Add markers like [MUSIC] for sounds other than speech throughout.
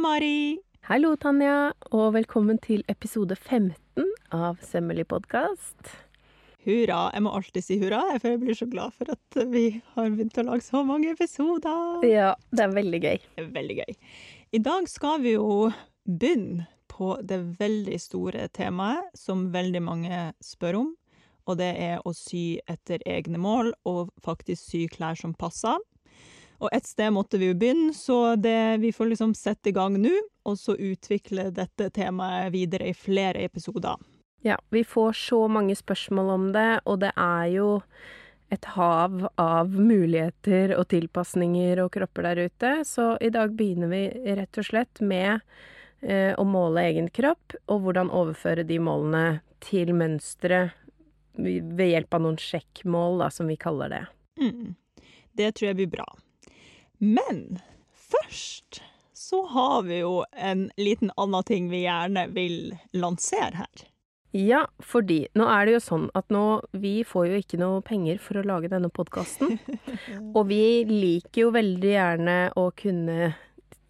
Mari. Hallo, Tanja, og velkommen til episode 15 av Sømmelig podkast. Hurra. Jeg må alltid si hurra, for jeg blir så glad for at vi har begynt å lage så mange episoder. Ja, det er veldig gøy. Det er veldig gøy. I dag skal vi jo begynne på det veldig store temaet som veldig mange spør om, og det er å sy etter egne mål og faktisk sy klær som passer. Og et sted måtte vi jo begynne, så det, vi får liksom sette i gang nå, og så utvikle dette temaet videre i flere episoder. Ja, vi får så mange spørsmål om det, og det er jo et hav av muligheter og tilpasninger og kropper der ute, så i dag begynner vi rett og slett med eh, å måle egen kropp, og hvordan overføre de målene til mønstre ved hjelp av noen sjekkmål, da, som vi kaller det. Mm. Det tror jeg blir bra. Men først så har vi jo en liten annen ting vi gjerne vil lansere her. Ja, fordi nå er det jo sånn at nå Vi får jo ikke noe penger for å lage denne podkasten. [LAUGHS] og vi liker jo veldig gjerne å kunne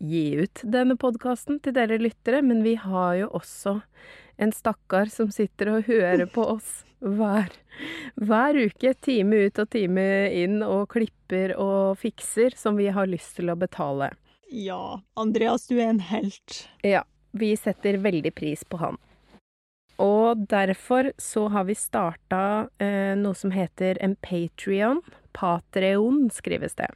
gi ut denne podkasten til dere lyttere, men vi har jo også en stakkar som sitter og hører på oss hver, hver uke, time ut og time inn, og klipper og fikser, som vi har lyst til å betale. Ja, Andreas, du er en helt. Ja, vi setter veldig pris på han. Og derfor så har vi starta eh, noe som heter en Patrion. Patreon skrives det.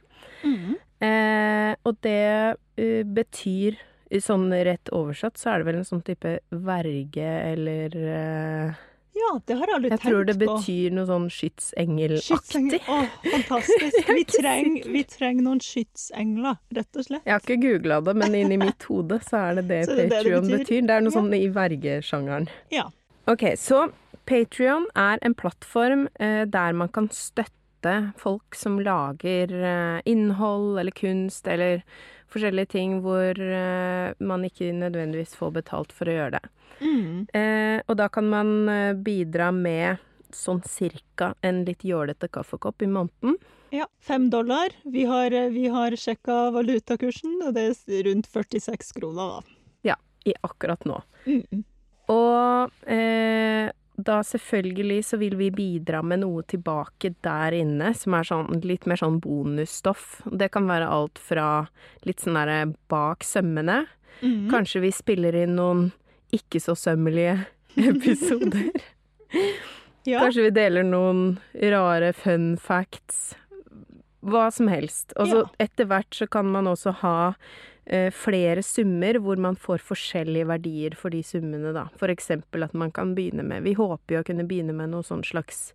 Mm. Eh, og det uh, betyr Sånn rett oversatt så er det vel en sånn type verge eller uh, ja, det har jeg aldri jeg tenkt på. Jeg tror det betyr noe sånn skytsengelaktig. Å, fantastisk. [LAUGHS] Vi trenger, vi trenger noen skytsengler, rett og slett. Jeg har ikke googla det, men inni mitt hode så er det det, [LAUGHS] det Patrion betyr. betyr. Det er noe ja. sånn i vergesjangeren. Ja. Ok, så Patrion er en plattform eh, der man kan støtte folk som lager eh, innhold eller kunst eller forskjellige ting hvor eh, man ikke nødvendigvis får betalt for å gjøre det. Mm. Eh, og da kan man eh, bidra med sånn cirka en litt jålete kaffekopp i måneden. Ja, fem dollar. Vi har, eh, vi har sjekka valutakursen, og det er rundt 46 kroner, da. Ja, i akkurat nå. Mm. Og eh, da selvfølgelig så vil vi bidra med noe tilbake der inne, som er sånn litt mer sånn bonusstoff. Det kan være alt fra litt sånn derre bak sømmene. Mm. Kanskje vi spiller inn noen ikke så sømmelige [LAUGHS] episoder. ja. Kanskje vi deler noen rare fun facts. Hva som helst. Og så ja. etter hvert så kan man også ha eh, flere summer hvor man får forskjellige verdier for de summene, da. Eksempel at man kan begynne med Vi håper jo å kunne begynne med noen sånn slags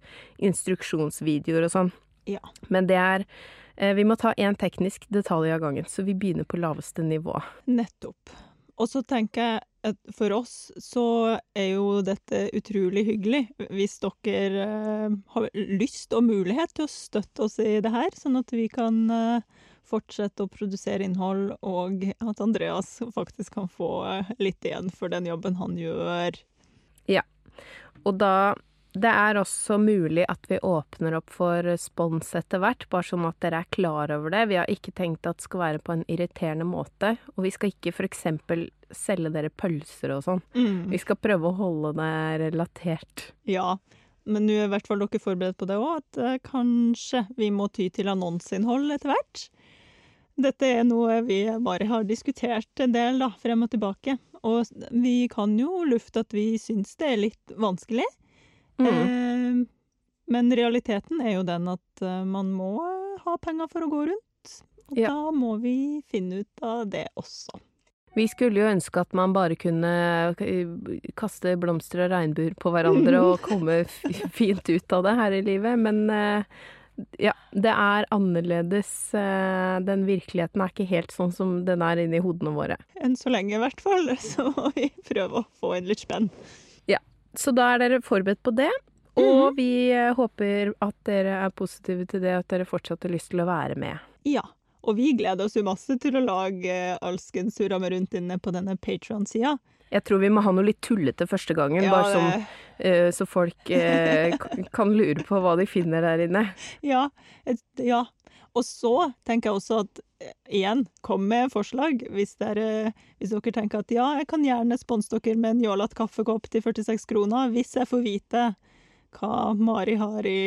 instruksjonsvideoer og sånn. Ja. Men det er eh, Vi må ta én teknisk detalj av gangen, så vi begynner på laveste nivå. Nettopp. Og så tenker jeg at for oss så er jo dette utrolig hyggelig hvis dere uh, har lyst og mulighet til å støtte oss i det her, sånn at vi kan uh, fortsette å produsere innhold, og at Andreas faktisk kan få uh, litt igjen for den jobben han gjør. Ja. Og da det er også mulig at vi åpner opp for spons etter hvert, bare sånn at dere er klar over det. Vi har ikke tenkt at det skal være på en irriterende måte. Og vi skal ikke f.eks. selge dere pølser og sånn. Mm. Vi skal prøve å holde det relatert. Ja, men nå er i hvert fall dere forberedt på det òg, at uh, kanskje vi må ty til annonseinnhold etter hvert. Dette er noe vi bare har diskutert en del, da, frem og tilbake. Og vi kan jo lufte at vi syns det er litt vanskelig. Mm. Eh, men realiteten er jo den at uh, man må ha penger for å gå rundt. Og ja. da må vi finne ut av det også. Vi skulle jo ønske at man bare kunne eh, kaste blomster og regnbuer på hverandre og [LAUGHS] komme fint ut av det her i livet, men uh, ja, det er annerledes. Den virkeligheten er ikke helt sånn som den er inni hodene våre. Enn så lenge, i hvert fall. [LAUGHS] Så må vi prøve å få inn litt spenn. Ja, Så da er dere forberedt på det. Og mm. vi eh, håper at dere er positive til det, at dere fortsatt har lyst til å være med. Ja. Og vi gleder oss jo masse til å lage alskens hurra med rundt inne på denne Patron-sida. Jeg tror vi må ha noe litt tullete første gangen, ja, bare uh, så folk [LAUGHS] uh, kan lure på hva de finner der inne. Ja, et, ja. Og så tenker jeg også at igjen, kom med forslag hvis dere, hvis dere tenker at ja, jeg kan gjerne sponse dere med en jålete kaffekopp til 46 kroner hvis jeg får vite hva Mari har i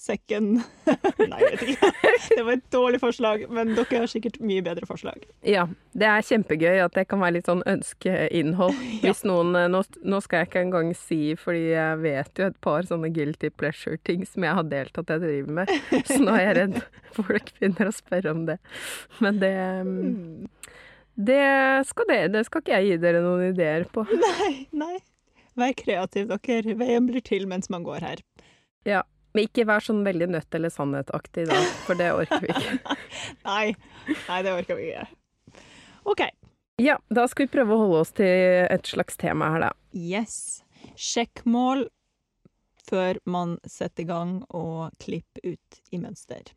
sekken. [LAUGHS] Nei, jeg vet ikke. [LAUGHS] Det var et dårlig forslag, men dere har sikkert mye bedre forslag. Ja, det er kjempegøy at det kan være litt sånn ønskeinnhold. [LAUGHS] Hvis noen nå, nå, skal jeg ikke engang si, fordi jeg vet jo et par sånne guilty pleasure-ting som jeg har delt at jeg driver med, så nå er jeg redd folk begynner å spørre om det. Men det det skal, det, det skal ikke jeg gi dere noen ideer på. Nei, nei. Vær kreativ, dere. Veien blir til mens man går her. Ja. Men ikke vær sånn veldig nødt eller sannhet-aktig da, for det orker vi ikke. [LAUGHS] nei. nei, det orker vi ikke. OK. Ja, da skal vi prøve å holde oss til et slags tema her, da. Yes. Sjekkmål før man setter i gang og klipper ut i mønster.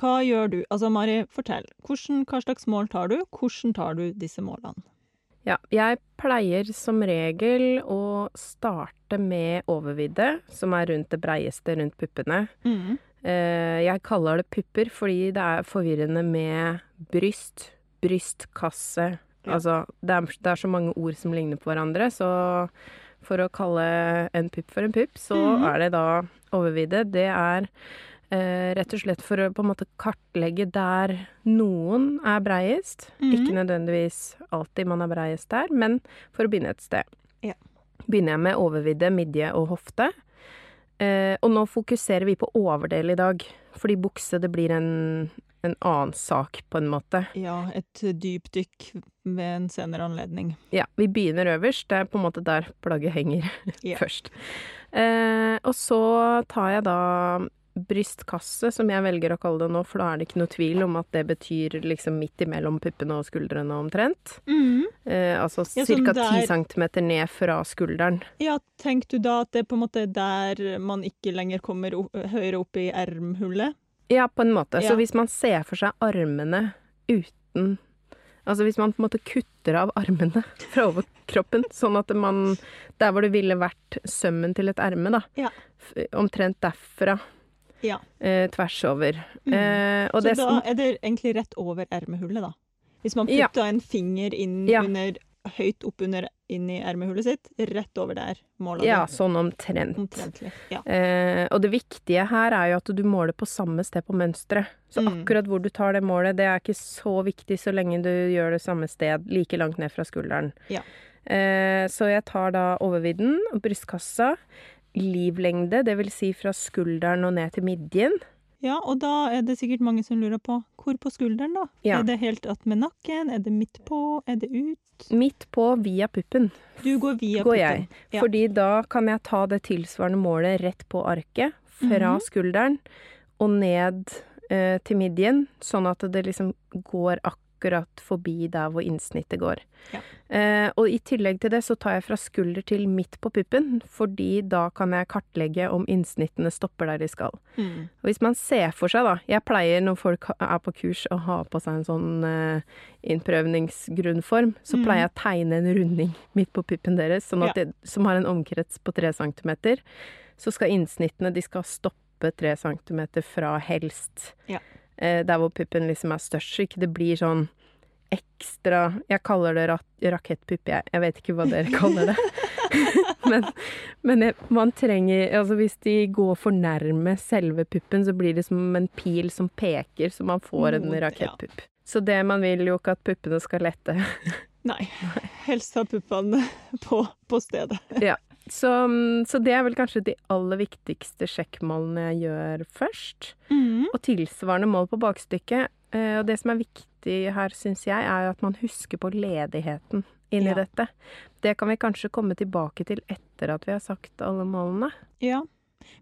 Hva gjør du? Altså, Mari, fortell. Hvordan, hva slags mål tar du? Hvordan tar du disse målene? Ja, jeg pleier som regel å starte med overvidde, som er rundt det breieste rundt puppene. Mm. Jeg kaller det pupper fordi det er forvirrende med bryst, brystkasse ja. Altså, det er, det er, så mange ord som ligner på hverandre, så for å kalle en pupp for en pupp, så mm. er det da overvidde. Det er Eh, rett og slett for å på en måte kartlegge der noen er breiest. Mm. Ikke nødvendigvis alltid man er breiest der, men for å begynne et sted. Ja. Begynner jeg med overvidde, midje og hofte. Eh, og nå fokuserer vi på overdel i dag, fordi bukse det blir en, en annen sak, på en måte. Ja, et dypdykk ved en senere anledning. Ja, vi begynner øverst. Det er på en måte der plagget henger yeah. [LAUGHS] først. Eh, og så tar jeg da brystkasse, som jeg velger å kalle det nå, for da er det ikke noe tvil om at det betyr liksom midt imellom puppene og skuldrene omtrent. Mm. Eh, altså ja, ca. ti centimeter ned fra skulderen. Ja, tenk du da at det er på en måte der man ikke lenger kommer høyere opp i ermhullet? Ja, på en måte. Ja. Så hvis man ser for seg armene uten Altså hvis man på en måte kutter av armene [LAUGHS] fra overkroppen, sånn at man Der hvor det ville vært sømmen til et erme, da. Ja. Omtrent derfra ja. Eh, tvers over. Mm. Eh, Så da er det egentlig rett over ermehullet, da? Hvis man putter ja. en finger inn ja. under, høyt oppunder inn i ermehullet sitt, rett over der måler Ja, sånn omtrent. Omtrentlig. Ja. Eh, og det viktige her er jo at du måler på samme sted på mønsteret. Så mm. akkurat hvor du tar det målet, det er ikke så viktig så lenge du gjør det samme sted, like langt ned fra skulderen. Ja. Eh, så jeg tar da overvidden og brystkassa livlengde, det vil si fra skulderen og ned til midjen. Ja, og da er det sikkert mange som lurer på hvor på skulderen, da? Ja. Er det helt attmed nakken? Er det midt på? Er det ut? Midt på via puppen. Du går via går puppen? jeg. Ja. Fordi da kan jeg ta det tilsvarende målet rett på arket, fra mm -hmm. skulderen og ned eh, til midjen, sånn at det liksom går akkurat akkurat forbi der hvor innsnittet går. Ja. Eh, og i tillegg til det så tar jeg fra skulder til midt på puppen, fordi da kan jeg kartlegge om innsnittene stopper der de skal. Mm. Og hvis man ser for seg, da Jeg pleier når folk er på kurs å ha på seg en sånn eh, innprøvningsgrunnform, så mm. pleier jeg å tegne en runding midt på puppen deres, sånn ja. det, som har en omkrets på tre centimeter. Så skal innsnittene de skal stoppe tre centimeter fra helst. Ja der hvor puppen liksom er størst, så ikke det blir sånn ekstra Jeg kaller det rak rakettpupp, jeg. Jeg vet ikke hva dere [LAUGHS] kaller det. [LAUGHS] men, men man trenger Altså hvis de går for nærme selve puppen, så blir det som en pil som peker, så man får en rakettpupp. Ja. Så det man vil jo ikke at puppene skal lette. [LAUGHS] Nei. Helst ha puppene på, på stedet. ja. Så, så, det er vel kanskje de aller viktigste sjekkmålene jeg gjør først. Mm. Og tilsvarende mål på bakstykket. Eh, og det som er viktig her, syns jeg, er at man husker på ledigheten inni ja. dette. Det kan vi kanskje komme tilbake til etter at vi har sagt alle målene. Ja,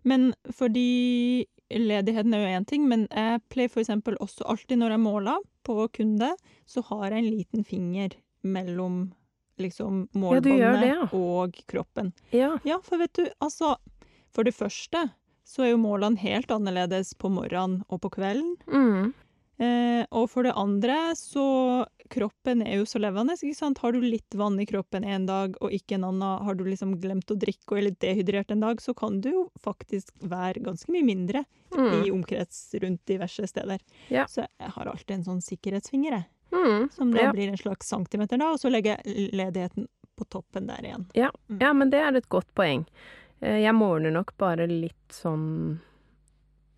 men fordi ledigheten er jo én ting, men jeg pleier eksempel også alltid når jeg måler på kunde, så har jeg en liten finger mellom liksom målbåndet ja, og kroppen. Ja. ja, for vet du, altså For det første så er jo målene helt annerledes på morgenen og på kvelden. Mm. Eh, og for det andre så Kroppen er jo så levende. ikke sant? Har du litt vann i kroppen en dag og ikke en annen, har du liksom glemt å drikke og er litt dehydrert en dag, så kan du jo faktisk være ganske mye mindre Mm. i omkrets rundt diverse steder. Ja. Så jeg har alltid en sånn sikkerhetsfinger, jeg. Mm. Som da Ja. blir en slags centimeter, da, og så legger jeg ledigheten på toppen der igjen. Ja. Mm. ja, men det er et godt poeng. Eh, Jeg måler nok bare litt sånn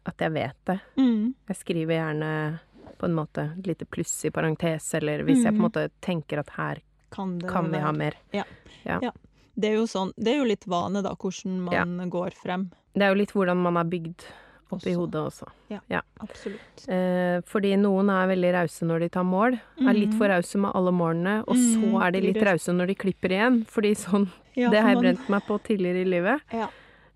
at jeg vet det. Mm. Jeg skriver gjerne på en måte et lite pluss i parentes, eller hvis jeg på en Mhm. måte tenker at her Kan kan vi ha mer. Det er jo sånn, det er jo litt vane, da, hvordan man går frem. Det er jo litt hvordan man er bygd oppi Også. hodet også. Absolutt. Eh, fordi noen er veldig rause når de tar mål, er litt Mhm. for rause med alle målene, og så Mhm, er de litt rause når de klipper igjen. Fordi sånn, Ja, det har jeg brent meg på tidligere i livet. Ja.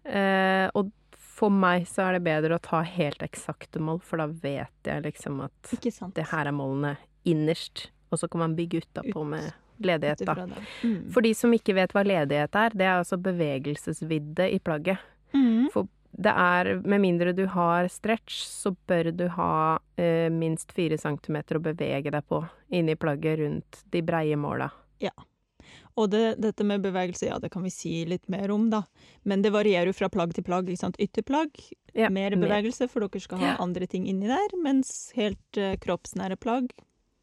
Eh, og for meg så er det bedre å ta helt eksakte mål, for da vet jeg liksom at det her er målene innerst, og så kan man bygge utapå Ut- med ledighet, da. Mm. For de som ikke vet hva ledighet er, det er altså bevegelsesvidde i plagget. Mm. For det er, med mindre du har stretch, så bør du ha eh, minst fire centimeter å bevege deg på inni plagget rundt de breie måla. Og det, dette med bevegelse, ja, det kan vi si litt mer om, da. Men det varierer jo fra plagg til plagg. ikke sant? Ytterplagg, Ja, mer bevegelse, for dere skal ha Ja. andre ting inni der. Mens helt eh, kroppsnære plagg,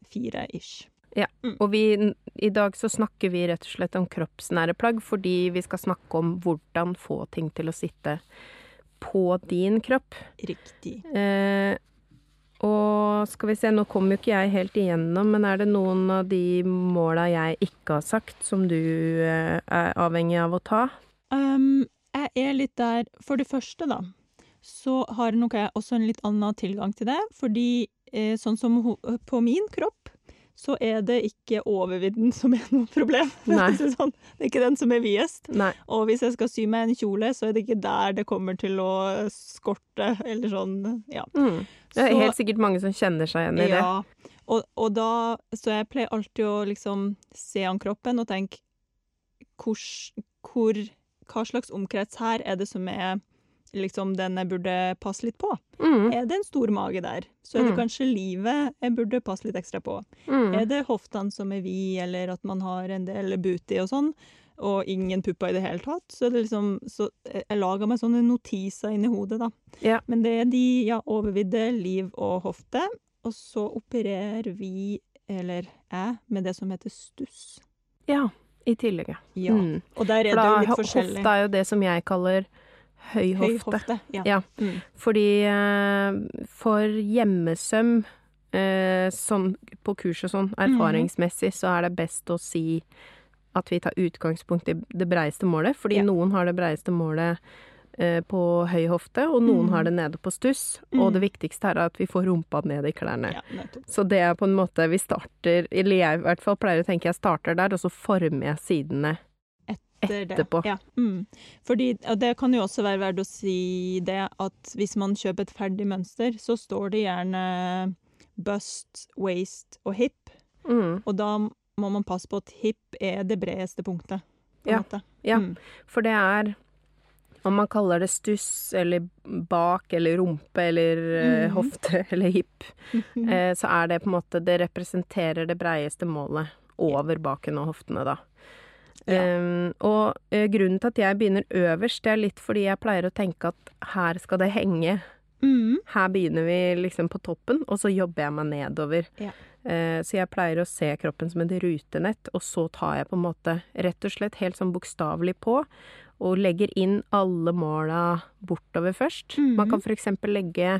fire ish. Ja, Og vi, i dag så snakker vi rett og slett om kroppsnære plagg, fordi vi skal snakke om hvordan få ting til å sitte på din kropp. Riktig. Eh, og skal vi se, nå kom jo ikke jeg helt igjennom, men er det noen av de måla jeg ikke har sagt, som du eh, er avhengig av å ta? Um, jeg er litt der For det første, da, så har nok jeg også en litt annen tilgang til det. Fordi eh, sånn som på min kropp, så er det ikke overvidden som er noe problem. [LAUGHS] Sånn, det er ikke den som er videst. Nei. Og hvis jeg skal sy meg en kjole, så er det ikke der det kommer til å skorte, eller sånn, ja. Mm. Det er Så- helt sikkert mange som kjenner seg igjen i det. Og, og da Så jeg pleier alltid å liksom se an kroppen og tenke hvor, hvor Hva slags omkrets her er det som er liksom den jeg burde passe litt på? Mm. Er det en stor mage der, så er det Mm. kanskje livet jeg burde passe litt ekstra på. Mm. Er det hoftene som er vide, eller at man har en del booty og sånn, og ingen pupper i det hele tatt, så er det liksom Så jeg lager meg sånne notiser inni hodet, da. Ja. Men det er de, ja, overvidde, liv og hofte, og så opererer vi, eller jeg, med det som heter stuss. Ja, i tillegg, ja. Mm. Og der er For det jo litt forskjellig. Hofta er jo det som jeg kaller høy Høy hofte. hofte. Ja. Ja. Mm. Fordi eh, for hjemmesøm, eh, sånn på kurs og sånn, Mhm. erfaringsmessig, så er det best å si at vi tar utgangspunkt i det breieste målet. Fordi Ja. noen har det breieste målet eh, på høy hofte, og noen mm. har det nede på stuss. Og Mhm. det viktigste er at vi får rumpa ned i klærne. Ja. Så det er på en måte Vi starter, eller jeg i hvert fall pleier å tenke jeg starter der, og så former jeg sidene Etter det. etterpå. Ja. Mm. Fordi, og det kan jo også være verdt å si det at hvis man kjøper et ferdig mønster, så står det gjerne bust, waist og hip, Mm. og da må man passe på at hip er det bredeste punktet. På Ja. Ja. Mm. For det er om man kaller det stuss eller bak eller rumpe eller mm. Mhm. hofte [LAUGHS] eller hipp, [LAUGHS] eh, så er det på en måte Det representerer det breieste målet over baken og hoftene, da. Ja. Um, og eh, grunnen til at jeg begynner øverst, det er litt fordi jeg pleier å tenke at her skal det henge. Mm. Her begynner vi liksom på toppen, og så jobber jeg meg nedover. Ja. Eh, så jeg pleier å se kroppen som et rutenett, og så tar jeg på en måte rett og slett helt sånn bokstavelig på, og legger inn alle måla bortover først. Mm. Man kan eksempel legge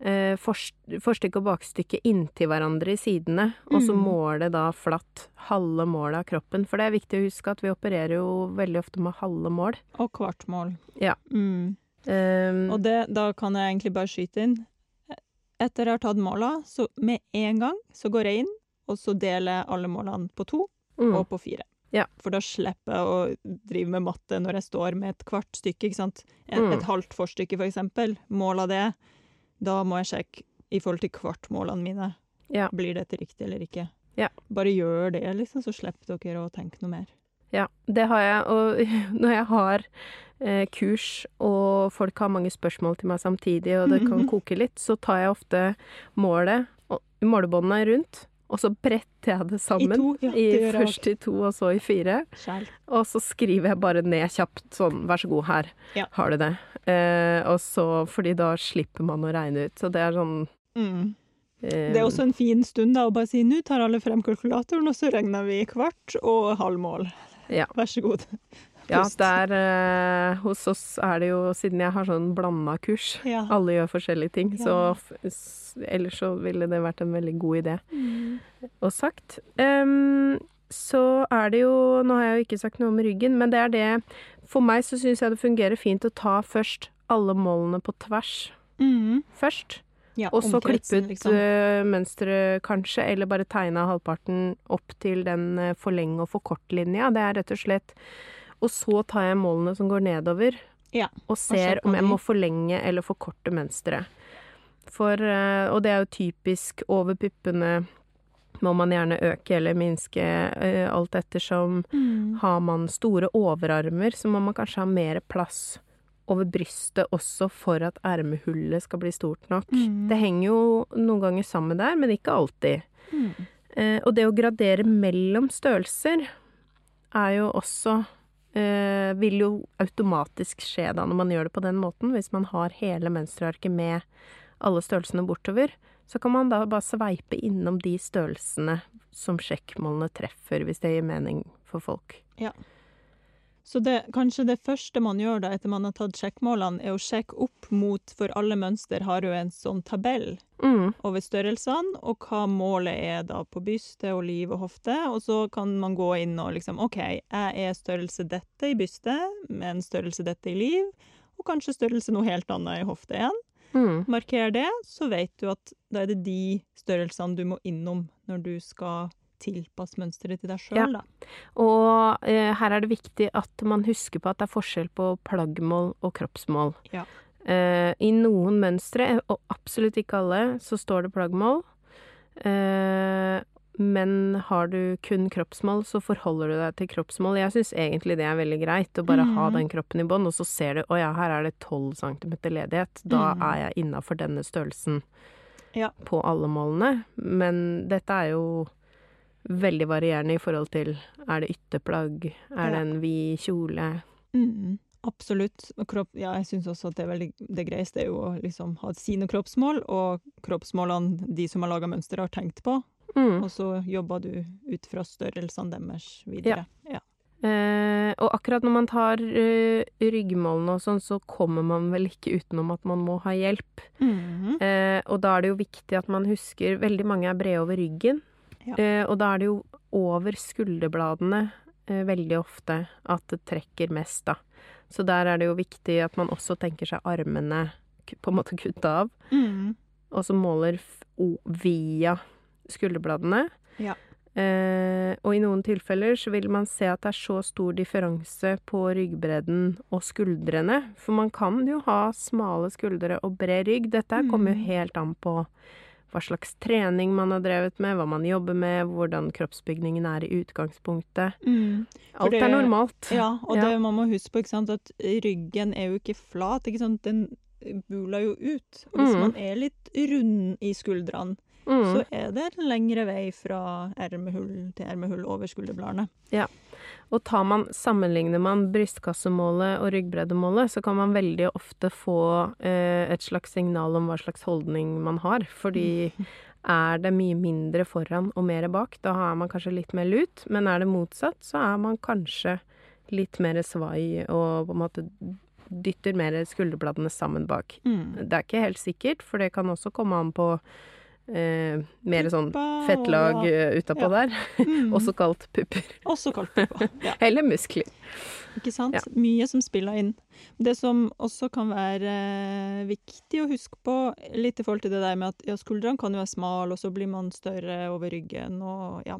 forstykke og bakstykke inntil hverandre i sidene, og så Mhm. måle da flatt halve målet av kroppen. For det er viktig å huske at vi opererer jo veldig ofte med halve mål. Og kvartmål. Ja. Mm. Um, Og det, da kan jeg egentlig bare skyte inn. Etter jeg har tatt måla, så med en gang så går jeg inn, og så deler jeg alle målene på to mm, og på fire. Ja. For da slipper jeg å drive med matte når jeg står med et kvart stykke, ikke sant. Et, Mm. et halvt forstykke, for eksempel. Måla det. Da må jeg sjekke i forhold til kvartmålene mine. Ja. Blir dette riktig eller ikke? Ja. Bare gjør det, liksom, så slipper dere å tenke noe mer. Ja, det har jeg. Og [LAUGHS] når jeg har eh, kurs, og folk har mange spørsmål til meg samtidig, og det kan [LAUGHS] koke litt, så tar jeg ofte målet, målebåndene rundt. Og så bretter jeg det sammen. I to, ja, det i, først i to, og så i fire. Kjell. Og så skriver jeg bare ned kjapt sånn, vær så god, her Ja. har du det. Eh, og så, fordi da slipper man å regne ut. Så det er sånn Mm. eh, Det er også en fin stund da å bare si nå tar alle frem kalkulatoren, og så regner vi kvart og halvmål. Ja. Vær så god. Ja, der eh, hos oss er det jo, siden jeg har sånn blanda kurs, Ja. alle gjør forskjellige ting, så Ja. f- s- ellers så ville det vært en veldig god idé. Mm. og sagt. Um, så er det jo Nå har jeg jo ikke sagt noe om ryggen, men det er det For meg så syns jeg det fungerer fint å ta først alle målene på tvers Mm. først. Ja, Og så klippe ut liksom. eh, mønsteret, kanskje, eller bare tegne halvparten opp til den forlenge- forleng og forkort-linja. Det er rett og slett Og så tar jeg målene som går nedover, Ja, og ser og om jeg må forlenge eller forkorte mønsteret. For eh, Og det er jo typisk over puppene må man gjerne øke eller minske, eh, alt ettersom. Mm. Har man store overarmer, så må man kanskje ha mer plass over brystet også for at ermehullet skal bli stort nok. Mm. Det henger jo noen ganger sammen der, men ikke alltid. Mm. Eh, og det å gradere mellom størrelser er jo også eh, Vil jo automatisk skje da når man gjør det på den måten. Hvis man har hele mønsterarket med alle størrelsene bortover, så kan man da bare sveipe innom de størrelsene som sjekkmålene treffer, hvis det gir mening for folk. Så det, kanskje det første man gjør da etter man har tatt sjekkmålene, er å sjekke opp mot For alle mønster har jo en sånn tabell Mm, over størrelsene, og hva målet er da på byste og liv og hofte. Og så kan man gå inn og liksom OK, jeg er størrelse dette i byste, med en størrelse dette i liv, og kanskje størrelse noe helt annet i hofte igjen. mm. Marker det, så vet du at da er det de størrelsene du må innom når du skal tilpasse mønsteret til deg sjøl, Ja. da. Og eh, her er det viktig at man husker på at det er forskjell på plaggmål og kroppsmål. Ja. Eh, I noen mønstre, og absolutt ikke alle, så står det plaggmål. Eh, men har du kun kroppsmål, så forholder du deg til kroppsmål. Jeg syns egentlig det er veldig greit, å bare ha Mhm. den kroppen i bånd, og så ser du å ja, her er det 12 cm ledighet. Da mm. er jeg innafor denne størrelsen Ja. på alle målene. Men dette er jo veldig varierende i forhold til er det ytterplagg, er det en vid kjole Mm, absolutt. Kropp, ja, jeg syns også at det, veldig, det greieste er jo å liksom ha sine kroppsmål, og kroppsmålene de som har laga mønsteret, har tenkt på. mm. Og så jobber du ut fra størrelsene deres videre. Ja. eh, Og akkurat når man tar eh, ryggmålene og sånn, så kommer man vel ikke utenom at man må ha hjelp. Mhm. Eh, og da er det jo viktig at man husker Veldig mange er brede over ryggen. Ja. Eh, og da er det jo over skulderbladene eh, veldig ofte at det trekker mest, da. Så der er det jo viktig at man også tenker seg armene på en måte kutta av. Mm. og så måler via skulderbladene. Ja. Eh, og i noen tilfeller så vil man se at det er så stor differanse på ryggbredden og skuldrene. For man kan jo ha smale skuldre og bred rygg. Dette kommer jo Mm. helt an på hva slags trening man har drevet med, hva man jobber med, hvordan kroppsbygningen er i utgangspunktet. Mm. Alt det- er normalt. Ja, og Ja. det man må huske på, sant, at ryggen er jo ikke flat, ikke sant, den buler jo ut. Og hvis Mm. man er litt rund i skuldrene, Mm. så er det en lengre vei fra ermehull til ermehull over skulderbladene. Og tar man, sammenligner man brystkassemålet og ryggbreddemålet, så kan man veldig ofte få eh, et slags signal om hva slags holdning man har. Fordi [LAUGHS] er det mye mindre foran og mer bak, da er man kanskje litt mer lut. Men er det motsatt, så er man kanskje litt mer svai og på en måte dytter mer skulderbladene sammen bak. Mm. Det er ikke helt sikkert, for det kan også komme an på eh, mer sånn fettlag eh, utapå Ja. der, Mm. [LAUGHS] også kalt pupper. Også kalt pupper, Ja. [LAUGHS] Eller muskler. Ikke sant? Ja. Mye som spiller inn. Det som også kan være eh, viktig å huske på, litt i forhold til det der med at ja, skuldrene kan jo være smale, og så blir man større over ryggen, og ja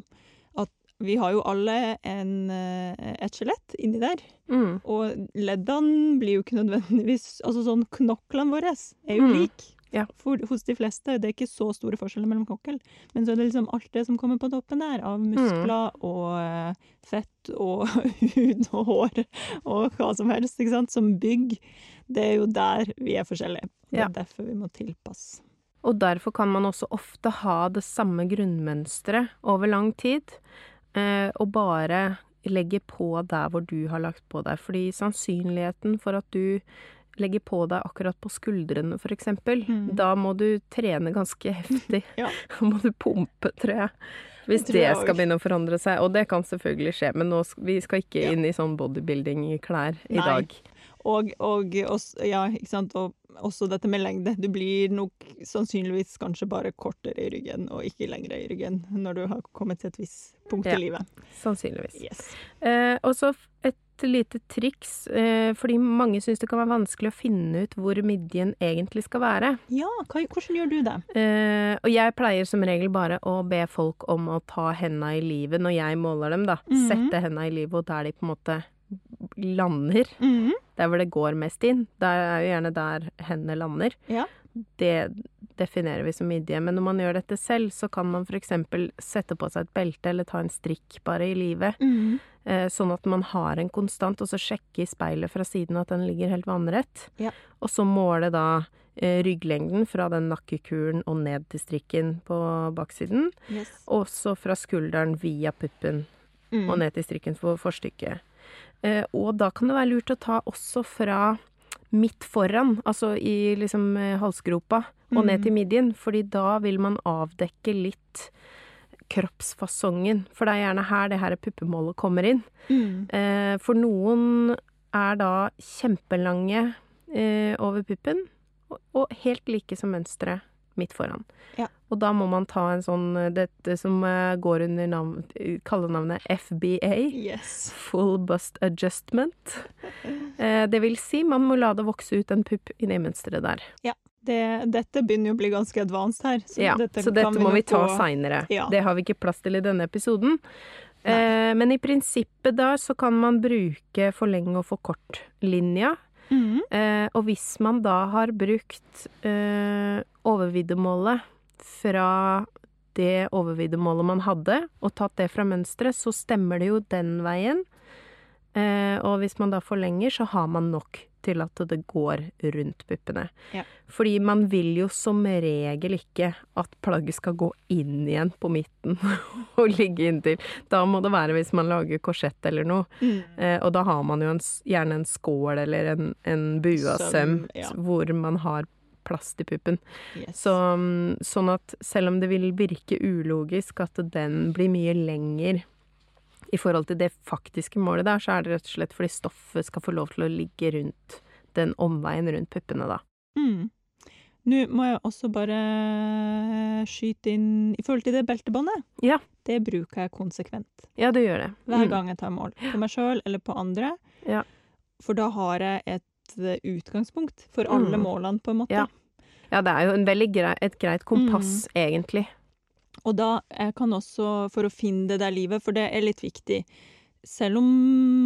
At vi har jo alle en, eh, et skjelett inni der, Mm. og leddene blir jo ikke nødvendigvis Altså sånn knoklene våre er jo Mm. like. Ja. For, hos de fleste. Det er ikke så store forskjeller mellom kokkel. Men så er det liksom alt det som kommer på toppen der, av Mm. muskler og eh, fett og [LAUGHS] hud og hår og hva som helst, ikke sant, som bygg. Det er jo der vi er forskjellige. Det er Ja. derfor vi må tilpasse. Og derfor kan man også ofte ha det samme grunnmønsteret over lang tid, eh, og bare legge på der hvor du har lagt på deg. Fordi sannsynligheten for at du legger på deg akkurat på skuldrene, eksempel, Mm. da må du trene ganske heftig. [LAUGHS] Ja. Da må du pumpe, tror jeg. Hvis Det tror det jeg skal også. begynne å forandre seg. Og det kan selvfølgelig skje, men nå, vi skal ikke Ja. inn i sånn bodybuilding-klær i dag. Og, og, også, ja, ikke sant? og også dette med lengde. Du blir nok sannsynligvis kanskje bare kortere i ryggen, og ikke lengre i ryggen, når du har kommet til et visst punkt Ja. i livet. Sannsynligvis. Yes. Eh, og så et lite triks, eh, fordi mange syns det kan være vanskelig å finne ut hvor midjen egentlig skal være. Ja, hva, hvordan gjør du det? Eh, og jeg pleier som regel bare å be folk om å ta henda i livet når jeg måler dem, da. Mhm. Sette henda i livet, og der de på en måte lander. Mhm. Der hvor det går mest inn. Det er jo gjerne der hendene lander. Ja. Det definerer vi som midje. Men når man gjør dette selv, så kan man f.eks. sette på seg et belte eller ta en strikk bare i livet. Mm. Sånn at man har en konstant, og så sjekke i speilet fra siden at den ligger helt vannrett. Ja. Og så måle da eh, rygglengden fra den nakkekulen og ned til strikken på baksiden. Yes. Også fra skulderen via puppen Mm. og ned til strikken for forstykket. Eh, og da kan det være lurt å ta også fra midt foran, altså i liksom eh, halsgropa, og ned Mhm. til midjen, fordi da vil man avdekke litt kroppsfasongen. For det er gjerne her det her puppemålet kommer inn. Mm. Eh, for noen er da kjempelange over puppen, og helt like som mønsteret midt foran. Ja. Og da må man ta en sånn eh, Dette som eh, går under navn, kallenavnet FBA. Yes. Full bust adjustment. [LAUGHS] Eh, det vil si, man må la det vokse ut en pupp i det mønsteret der. Det, dette begynner jo å bli ganske advanced her. Så ja, dette, så dette vi må vi ta på... seinere. Ja. Det har vi ikke plass til i denne episoden. Eh, men i prinsippet da så kan man bruke forlenge og forkort-linja. Mhm. Eh, og hvis man da har brukt eh, overviddemålet fra det overviddemålet man hadde, og tatt det fra mønsteret, så stemmer det jo den veien. Eh, og hvis man da forlenger, så har man nok til at det går rundt puppene. Ja. Fordi man vil jo som regel ikke at plagget skal gå inn igjen på midten [LAUGHS] og ligge inntil. Da må det være hvis man lager korsett eller noe. Mm. Eh, og da har man jo en, gjerne en skål eller en, en bua Søm, søm ja. hvor man har plass til puppen. Yes. Så, mm, sånn at selv om det vil virke ulogisk at den blir mye lenger i forhold til det faktiske målet der, så er det rett og slett fordi stoffet skal få lov til å ligge rundt den omveien rundt puppene, da. Mm. Nå må jeg også bare skyte inn I forhold til det beltebåndet. Ja. Det bruker jeg konsekvent. Ja, du gjør det. Hver Mm. gang jeg tar mål. På meg sjøl eller på andre. Ja. For da har jeg et eh, utgangspunkt for alle Mm. målene, på en måte. Ja. Ja, det er jo en veldig grei, et greit kompass, egentlig. Og da jeg kan også, for å finne det der livet, for det er litt viktig Selv om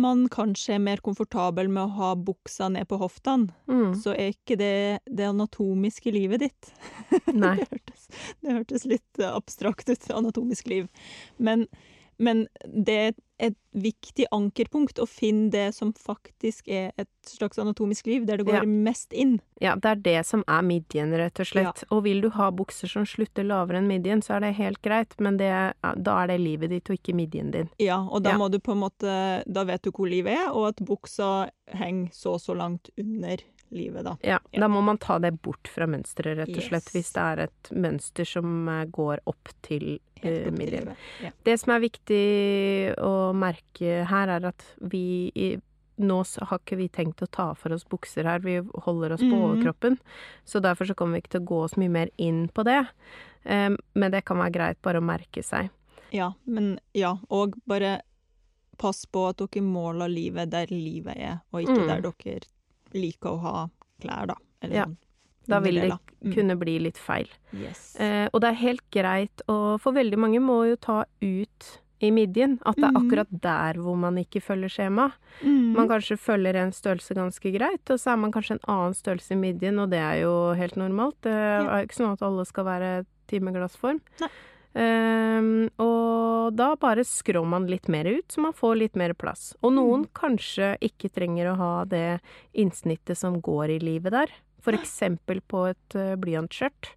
man kanskje er mer komfortabel med å ha buksa ned på hoftene, Mm. så er ikke det det anatomiske livet ditt. [LAUGHS] Nei. det, hørtes, det hørtes litt abstrakt ut, anatomisk liv. Men, men det et viktig ankerpunkt å finne det som faktisk er et slags anatomisk liv, der det går Ja. mest inn. Ja, det er det som er midjen, rett og slett. Og vil du ha bukser som slutter lavere enn midjen, så er det helt greit, men det, da er det livet ditt og ikke midjen din. Ja, og da Ja. må du på en måte Da vet du hvor livet er, og at buksa henger så og så langt under livet, da. Ja, Ja. da må man ta det bort fra mønsteret, rett og slett, Yes. hvis det er et mønster som eh, går opp til Helt eh, midjen. Ja. Det som er viktig å merke her, er at vi i nå har ikke vi tenkt å ta for oss bukser her, vi holder oss på mm. overkroppen. Så derfor så kommer vi ikke til å gå så mye mer inn på det. Um, men det kan være greit bare å merke seg. ja, men ja, og bare pass på at dere måler livet der livet er, og ikke Mm. der dere liker å ha klær, da. Eller Ja. Da vil det. Mm. kunne bli litt feil. Yes. Eh, og det er helt greit, og for veldig mange må jo ta ut i midjen at det er Mhm. akkurat der hvor man ikke følger skjema. Mm. Man kanskje følger en størrelse ganske greit, og så er man kanskje en annen størrelse i midjen, og det er jo helt normalt. Det er ikke sånn at alle skal være timeglassform. Nei. Ehm, og da bare skrår man litt mer ut, så man får litt mer plass. Og noen kanskje ikke trenger å ha det innsnittet som går i livet der. For eksempel på et uh, blyantskjørt.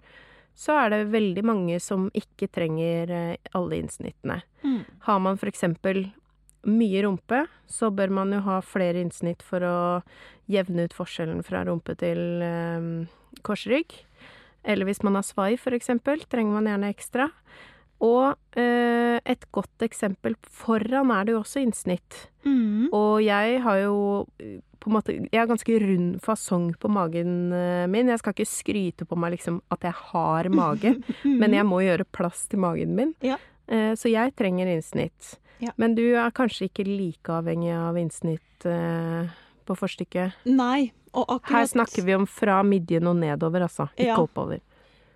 så er det veldig mange som ikke trenger uh, alle innsnittene. Mm. Har man for eksempel mye rumpe, så bør man jo ha flere innsnitt for å jevne ut forskjellen fra rumpe til eh, korsrygg. Eller hvis man har svai, eksempel, trenger man gjerne ekstra. Og eh, et godt eksempel foran er det jo også innsnitt. Mm. Og jeg har jo på en måte Jeg har ganske rund fasong på magen eh, min. Jeg skal ikke skryte på meg liksom at jeg har mage, [LAUGHS] men jeg må gjøre plass til magen min. Ja. Eh, så jeg trenger innsnitt. Ja. Men du er kanskje ikke like avhengig av innsnitt eh, på forstykket? Nei, akkurat Her snakker vi om fra midjen og nedover, altså. Ikke Ja. oppover.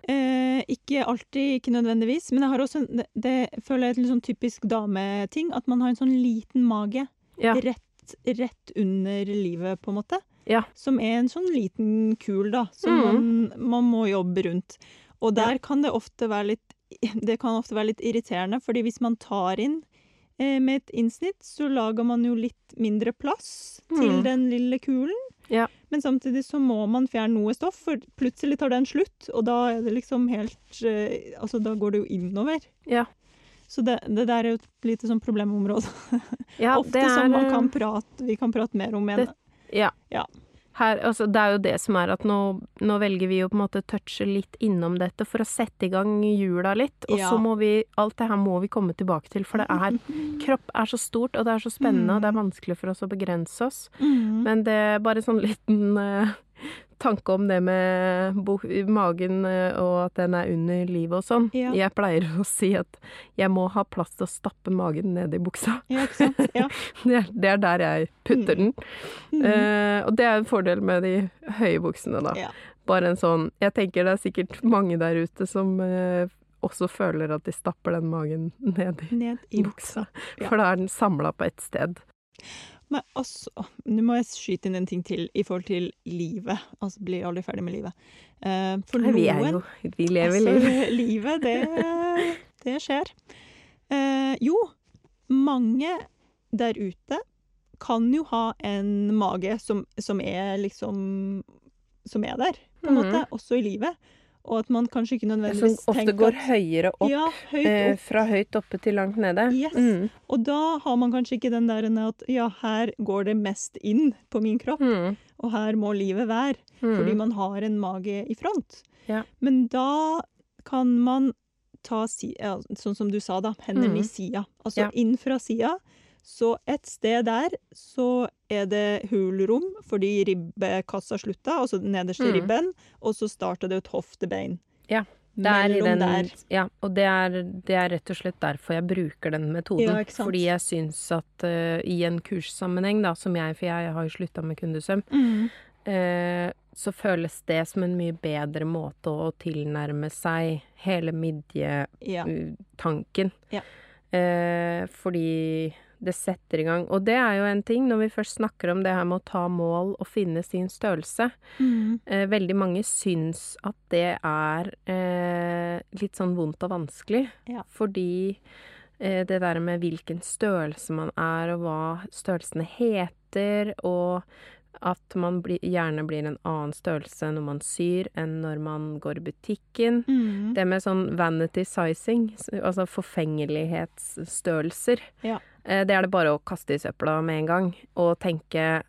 Eh, ikke alltid, ikke nødvendigvis, men jeg har også det, det føler jeg er litt sånn typisk dameting, at man har en sånn liten mage Ja. rett, rett under livet, på en måte. Ja. Som er en sånn liten kul, da, som mm. man, man må jobbe rundt. Og der kan det ofte være litt [LAUGHS] Det kan ofte være litt irriterende, fordi hvis man tar inn eh, med et innsnitt, så lager man jo litt mindre plass til Mhm. den lille kulen. Ja. Men samtidig så må man fjerne noe stoff, for plutselig tar den slutt, og da er det liksom helt eh, Altså, da går det jo innover. Ja. Så det, det der er jo et lite sånn problemområde. Ja, [LAUGHS] Ofte er, som man eh, kan prate, vi kan prate mer om en Det- Ja. Ja. Her, altså, det er jo det som er at nå, nå velger vi å på en måte touche litt innom dette for å sette i gang hjula litt, og Ja. så må vi Alt det her må vi komme tilbake til, for det er [LAUGHS] Kropp er så stort, og det er så spennende, og det er vanskelig for oss å begrense oss. Mm. Men det er bare sånn liten eh, tanke om det med magen eh, og at den er under livet og sånn. Ja. Jeg pleier å si at jeg må ha plass til å stappe magen ned i buksa. Ja? Ja. [LAUGHS] Det er, det er der jeg putter den. Mm. Uh, og det er en fordel med de høye buksene, da. Ja. Bare en sånn Jeg tenker det er sikkert mange der ute som uh, også føler at de stapper den magen ned i Ned i buksa. For da er den samla på ett sted. Men altså, nå må jeg skyte inn en ting til i forhold til livet. Altså, blir aldri ferdig med livet. Eh, for Nei, vi er jo Vi lever altså, livet. [LAUGHS] livet, det, det skjer. Eh, jo, mange der ute kan jo ha en mage som, som er liksom Som er der, på en Mhm. måte, også i livet. Og at man kanskje ikke Som nødvendigvis ofte tenker går at høyere opp. Ja, høyt Eh, opp. fra høyt oppe til langt nede. Yes. Mm. Og da har man kanskje ikke den der at ja, her går det mest inn på min kropp, Mm. og her må livet være. Mm. fordi man har en mage i front. Ja. Men da kan man ta sånn som du sa, da, hendene i Mhm. sida. Altså inn fra sida. Så et sted der så er det hulrom fordi ribbekassa slutta, altså den nederste mm. ribben, og så starter det et hoftebein. Ja, den. Ja, og det er, det er rett og slett derfor jeg bruker den metoden. Ja? Fordi jeg syns at uh, i en kurssammenheng, da, som jeg, for jeg har jo slutta med kundesøm, eh, så føles det som en mye bedre måte å tilnærme seg hele midjetanken. Ja. Ja. Eh, fordi det setter i gang Og det er jo en ting, når vi først snakker om det her med å ta mål og finne sin størrelse. Mm. Eh, veldig mange syns at det er eh, litt sånn vondt og vanskelig. Ja. Fordi eh, det der med hvilken størrelse man er, og hva størrelsene heter, og at man bli, gjerne blir en annen størrelse når man syr, enn når man går i butikken. Mm. Det med sånn vanity sizing, altså forfengelighetsstørrelser, Ja. Eh, det er det bare å kaste i søpla med en gang og tenke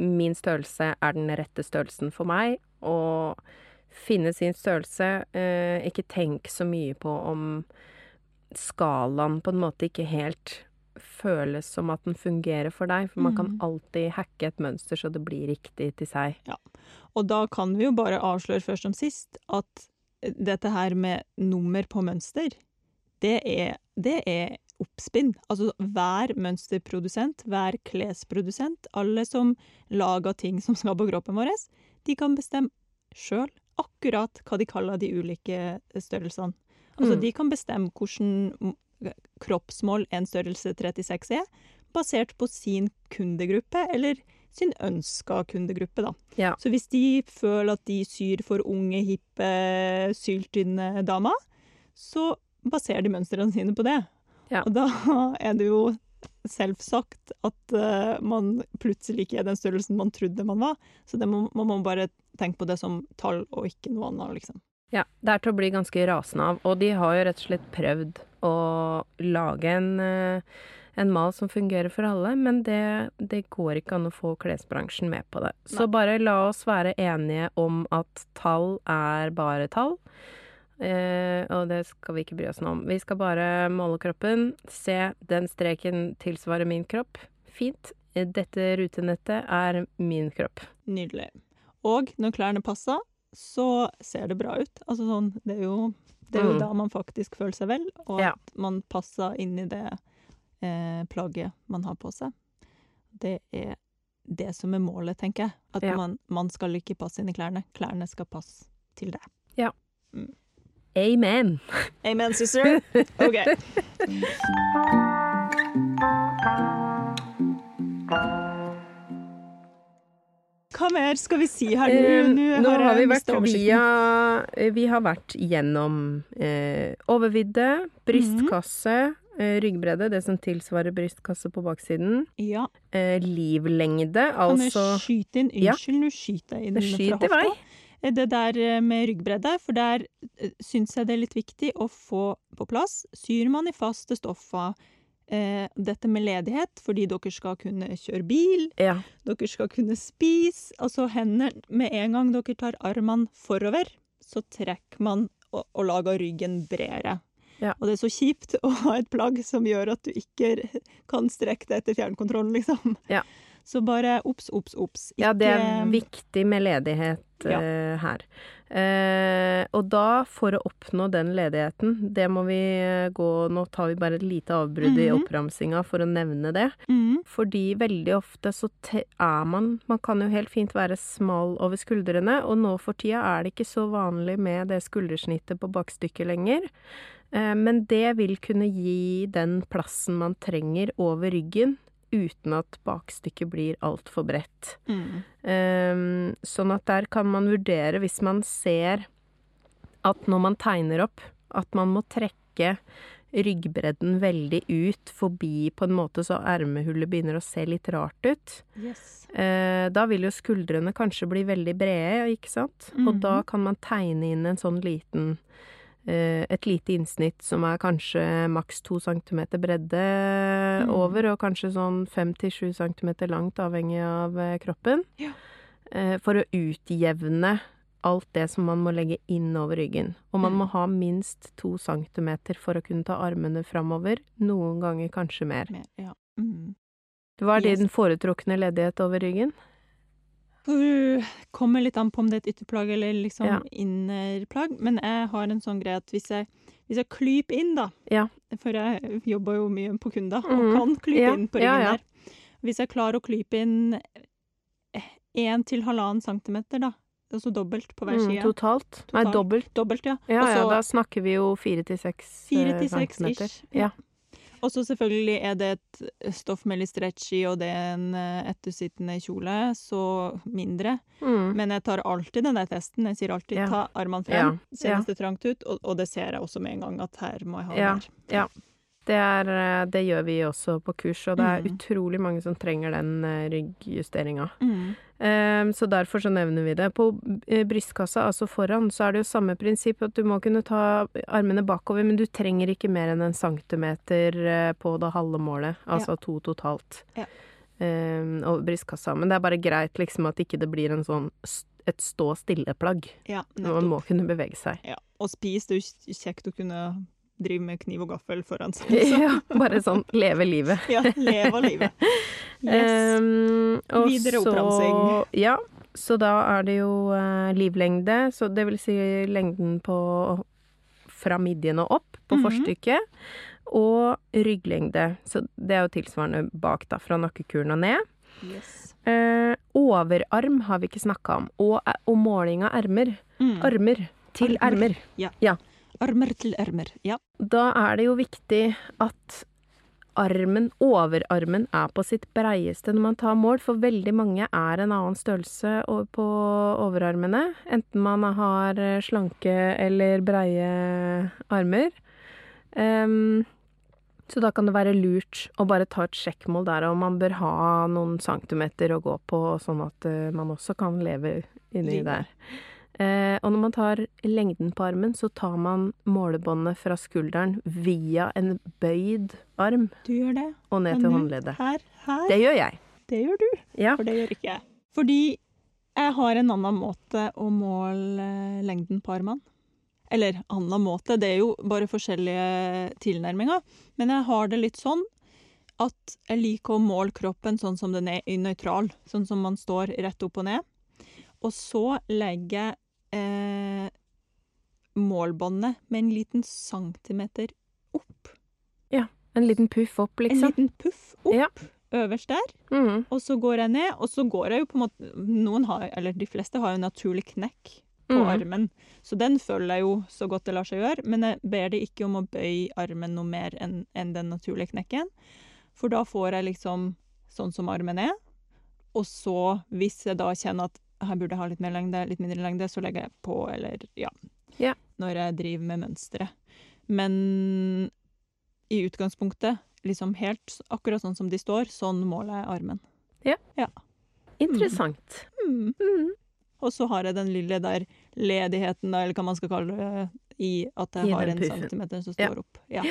min størrelse er den rette størrelsen for meg, og finne sin størrelse. Eh, ikke tenk så mye på om skalaen på en måte ikke helt føles som at den fungerer for deg, for man kan Mhm. alltid hacke et mønster så det blir riktig til seg. Ja, Og da kan vi jo bare avsløre først som sist at dette her med nummer på mønster, det er, det er oppspinn. Altså hver mønsterprodusent, hver klesprodusent, alle som lager ting som skal på kroppen vår, de kan bestemme sjøl akkurat hva de kaller de ulike størrelsene. Altså Mm. de kan bestemme hvordan kroppsmål en størrelse 36 er, basert på sin kundegruppe, eller sin ønska kundegruppe, da. Ja. Så hvis de føler at de syr for unge, hippe, syltynne damer, så baserer de mønstrene sine på det. Ja. Og da er det jo selvsagt at uh, man plutselig ikke er den størrelsen man trodde man var. Så det må, man må bare tenke på det som tall og ikke noe annet, liksom. Ja, det er til å bli ganske rasende av. Og de har jo rett og slett prøvd å lage en, eh, en mal som fungerer for alle, men det, det går ikke an å få klesbransjen med på det. Så Nei. bare la oss være enige om at tall er bare tall. Eh, og det skal vi ikke bry oss noe om. Vi skal bare måle kroppen. Se, den streken tilsvarer min kropp. Fint. Eh, Dette rutenettet er min kropp. Nydelig. Og når klærne passer, så ser det bra ut. Altså sånn, det er jo, det er jo Mm. da man faktisk føler seg vel, og Ja. at man passer inn i det eh, plagget man har på seg. Det er det som er målet, tenker jeg. At Ja. man, man skal ikke passe inn i klærne. Klærne skal passe til deg. Amen! Amen, sister. OK. Hva mer skal vi si her nå? nå? Nå har vi vært via eh, Vi har vært gjennom eh, overvidde, brystkasse, eh, ryggbredde, det som tilsvarer brystkasse på baksiden, Ja. eh, livlengde, Kan jeg altså skyte inn? Ja. Unnskyld, nå skyter jeg inn fra skyter i vei. hofta. Eh, Det der eh, med ryggbredde, for der eh, syns jeg det er litt viktig å få på plass. Syr man i faste stoffer eh, dette med ledighet fordi dere skal kunne kjøre bil, Ja. dere skal kunne spise, altså hender med en gang dere tar armene forover, så trekker man og, og lager ryggen bredere. Ja. Og det er så kjipt [LAUGHS] å ha et plagg som gjør at du ikke kan strekke deg etter fjernkontrollen, liksom. Ja. Så bare obs, obs, obs. Ja, det er viktig med ledighet Ja. uh, her. Uh, og da, for å oppnå den ledigheten, det må vi eh, gå Nå tar vi bare et lite avbrudd i Mhm. oppramsinga for å nevne det. Mhm. Fordi veldig ofte så er man Man kan jo helt fint være smal over skuldrene, og nå for tida er det ikke så vanlig med det skuldersnittet på bakstykket lenger. Men det vil kunne gi den plassen man trenger over ryggen, uten at bakstykket blir altfor bredt. Mm. Um, sånn at der kan man vurdere, hvis man ser at når man tegner opp, at man må trekke ryggbredden veldig ut forbi på en måte så ermehullet begynner å se litt rart ut. Yes. Eh, da vil jo skuldrene kanskje bli veldig brede, ikke sant? Og Mhm. da kan man tegne inn en sånn liten et lite innsnitt som er kanskje maks to centimeter bredde mm. over, og kanskje sånn fem til sju centimeter langt, avhengig av eh, kroppen. Ja. Eh, for å utjevne alt det som man må legge inn over ryggen. Og man Mm. må ha minst to centimeter for å kunne ta armene framover. Noen ganger kanskje mer. Mer, ja. mm. Hva er Yes. din foretrukne ledighet over ryggen? Kommer litt an på om det er et ytterplagg eller liksom Ja. innerplagg, men jeg har en sånn greie at hvis jeg, hvis jeg klyper inn, da Ja. For jeg jobber jo mye på kunder og Mhm. kan klype Ja, inn på ryggen der. Hvis jeg klarer å klype inn én til halvannen centimeter, da, altså dobbelt på hver Mm, totalt. totalt? Nei, dobbelt. Dobbelt, ja. Ja, Også, ja, da snakker vi jo fire til seks Fire eh, til seks centimeter. ish. Ja. Og så selvfølgelig er det et stoff med litt stretch i, og det er en eh, ettersittende kjole, så mindre. Mm. Men jeg tar alltid den der testen. Jeg sier alltid Ja. ta armene frem, ja. kjennes det trangt ut, og, og det ser jeg også med en gang at her må jeg ha mer. ja. Det, er, eh, det gjør vi også på kurs, og det er Mm. utrolig mange som trenger den eh, ryggjusteringa. Mm. Eh, så derfor så nevner vi det. På eh, brystkassa, altså foran, så er det jo samme prinsipp at du må kunne ta armene bakover, men du trenger ikke mer enn en centimeter på det halve målet, altså to totalt. Ja. Eh, over brystkassa. Men det er bare greit liksom at ikke det blir en sånn et stå stille-plagg. Ja, Man må kunne bevege seg. Ja. Og spis, det er jo kjekt å kunne drive med kniv og gaffel foran seg. [LAUGHS] Ja, bare sånn leve livet. Ja, leve livet. [LAUGHS] Yes. Um, Videre så- oppramsing. Ja, så da er det jo uh, livlengde, så det vil si lengden på fra midjen og opp på Mhm. forstykket, og rygglengde, så det er jo tilsvarende bak da, fra nakkekuren og ned. yes. Uh, overarm har vi ikke snakka om, og, og måling av ermer. Mm. Armer til Armer. ermer. Armer til ermer. Ja. Da er det jo viktig at armen, overarmen, er på sitt breieste når man tar mål, for veldig mange er en annen størrelse på overarmene. Enten man har eh, slanke eller breie armer. Um, så da kan det være lurt å bare ta et sjekkmål der, og man bør ha noen centimeter å gå på, sånn at eh, man også kan leve inni der. Eh, og når man tar lengden på armen, så tar man målebåndet fra skulderen via en bøyd arm Du gjør det. og ned til håndleddet. Her, her. Det gjør jeg. Det gjør du, Ja. for det gjør ikke jeg. Fordi jeg har en annen måte å måle eh, lengden på armene. Eller annen måte, det er jo bare forskjellige tilnærminger. Men jeg har det litt sånn at jeg liker å måle kroppen sånn som den er i nøytral. Sånn som man står rett opp og ned. Og så legger jeg eh, målbåndet med en liten centimeter opp. Ja. En liten puff opp, liksom? En liten puff opp Ja. øverst der. Mhm. Og så går jeg ned, og så går jeg jo på en måte Noen har, eller de fleste har jo naturlig knekk på Mhm. armen, så den følger jeg jo så godt det lar seg gjøre. Men jeg ber det ikke om å bøye armen noe mer enn enn den naturlige knekken. For da får jeg liksom sånn som armen er. Og så, hvis jeg da kjenner at her burde jeg ha litt mer lengde, litt mindre lengde, så legger jeg på, eller ja. Ja. Når jeg driver med mønsteret. Men i utgangspunktet, liksom helt akkurat sånn som de står, sånn måler jeg armen. Ja, Interessant. Mm. Mm. Og så har jeg den lille der ledigheten, da, eller hva man skal kalle det, i at jeg I har en puffen. centimeter som Ja. står opp. Ja.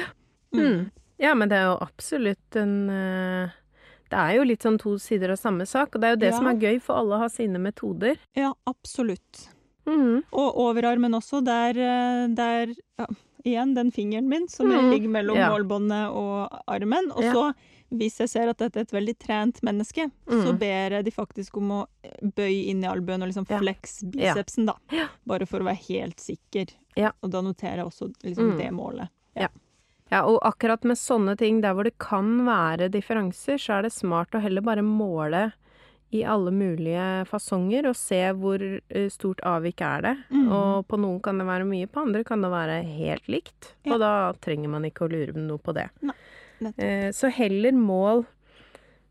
Mm. Ja, men det er jo absolutt en eh, Det er jo litt sånn to sider av samme sak, og det er jo det Ja. som er gøy, for alle har sine metoder. ja, absolutt. Mhm. Og overarmen også, der, eh, der ja, Igjen den fingeren min som Mhm. ligger mellom Ja. målbåndet og armen. Og så, hvis jeg ser at dette er et veldig trent menneske, så Mhm. ber jeg de faktisk om å eh, bøye inn i albuen og liksom flex bicepsen, da. Bare for å være helt sikker. Og da noterer jeg også liksom Mhm. det målet. Ja, og akkurat med sånne ting der hvor det kan være differanser, så er det smart å heller bare måle i alle mulige fasonger og se hvor eh, stort avvik er det. Mm. Og på noen kan det være mye, på andre kan det være helt likt. Ja. Og da trenger man ikke å lure noe på det. nettopp. Eh, så heller mål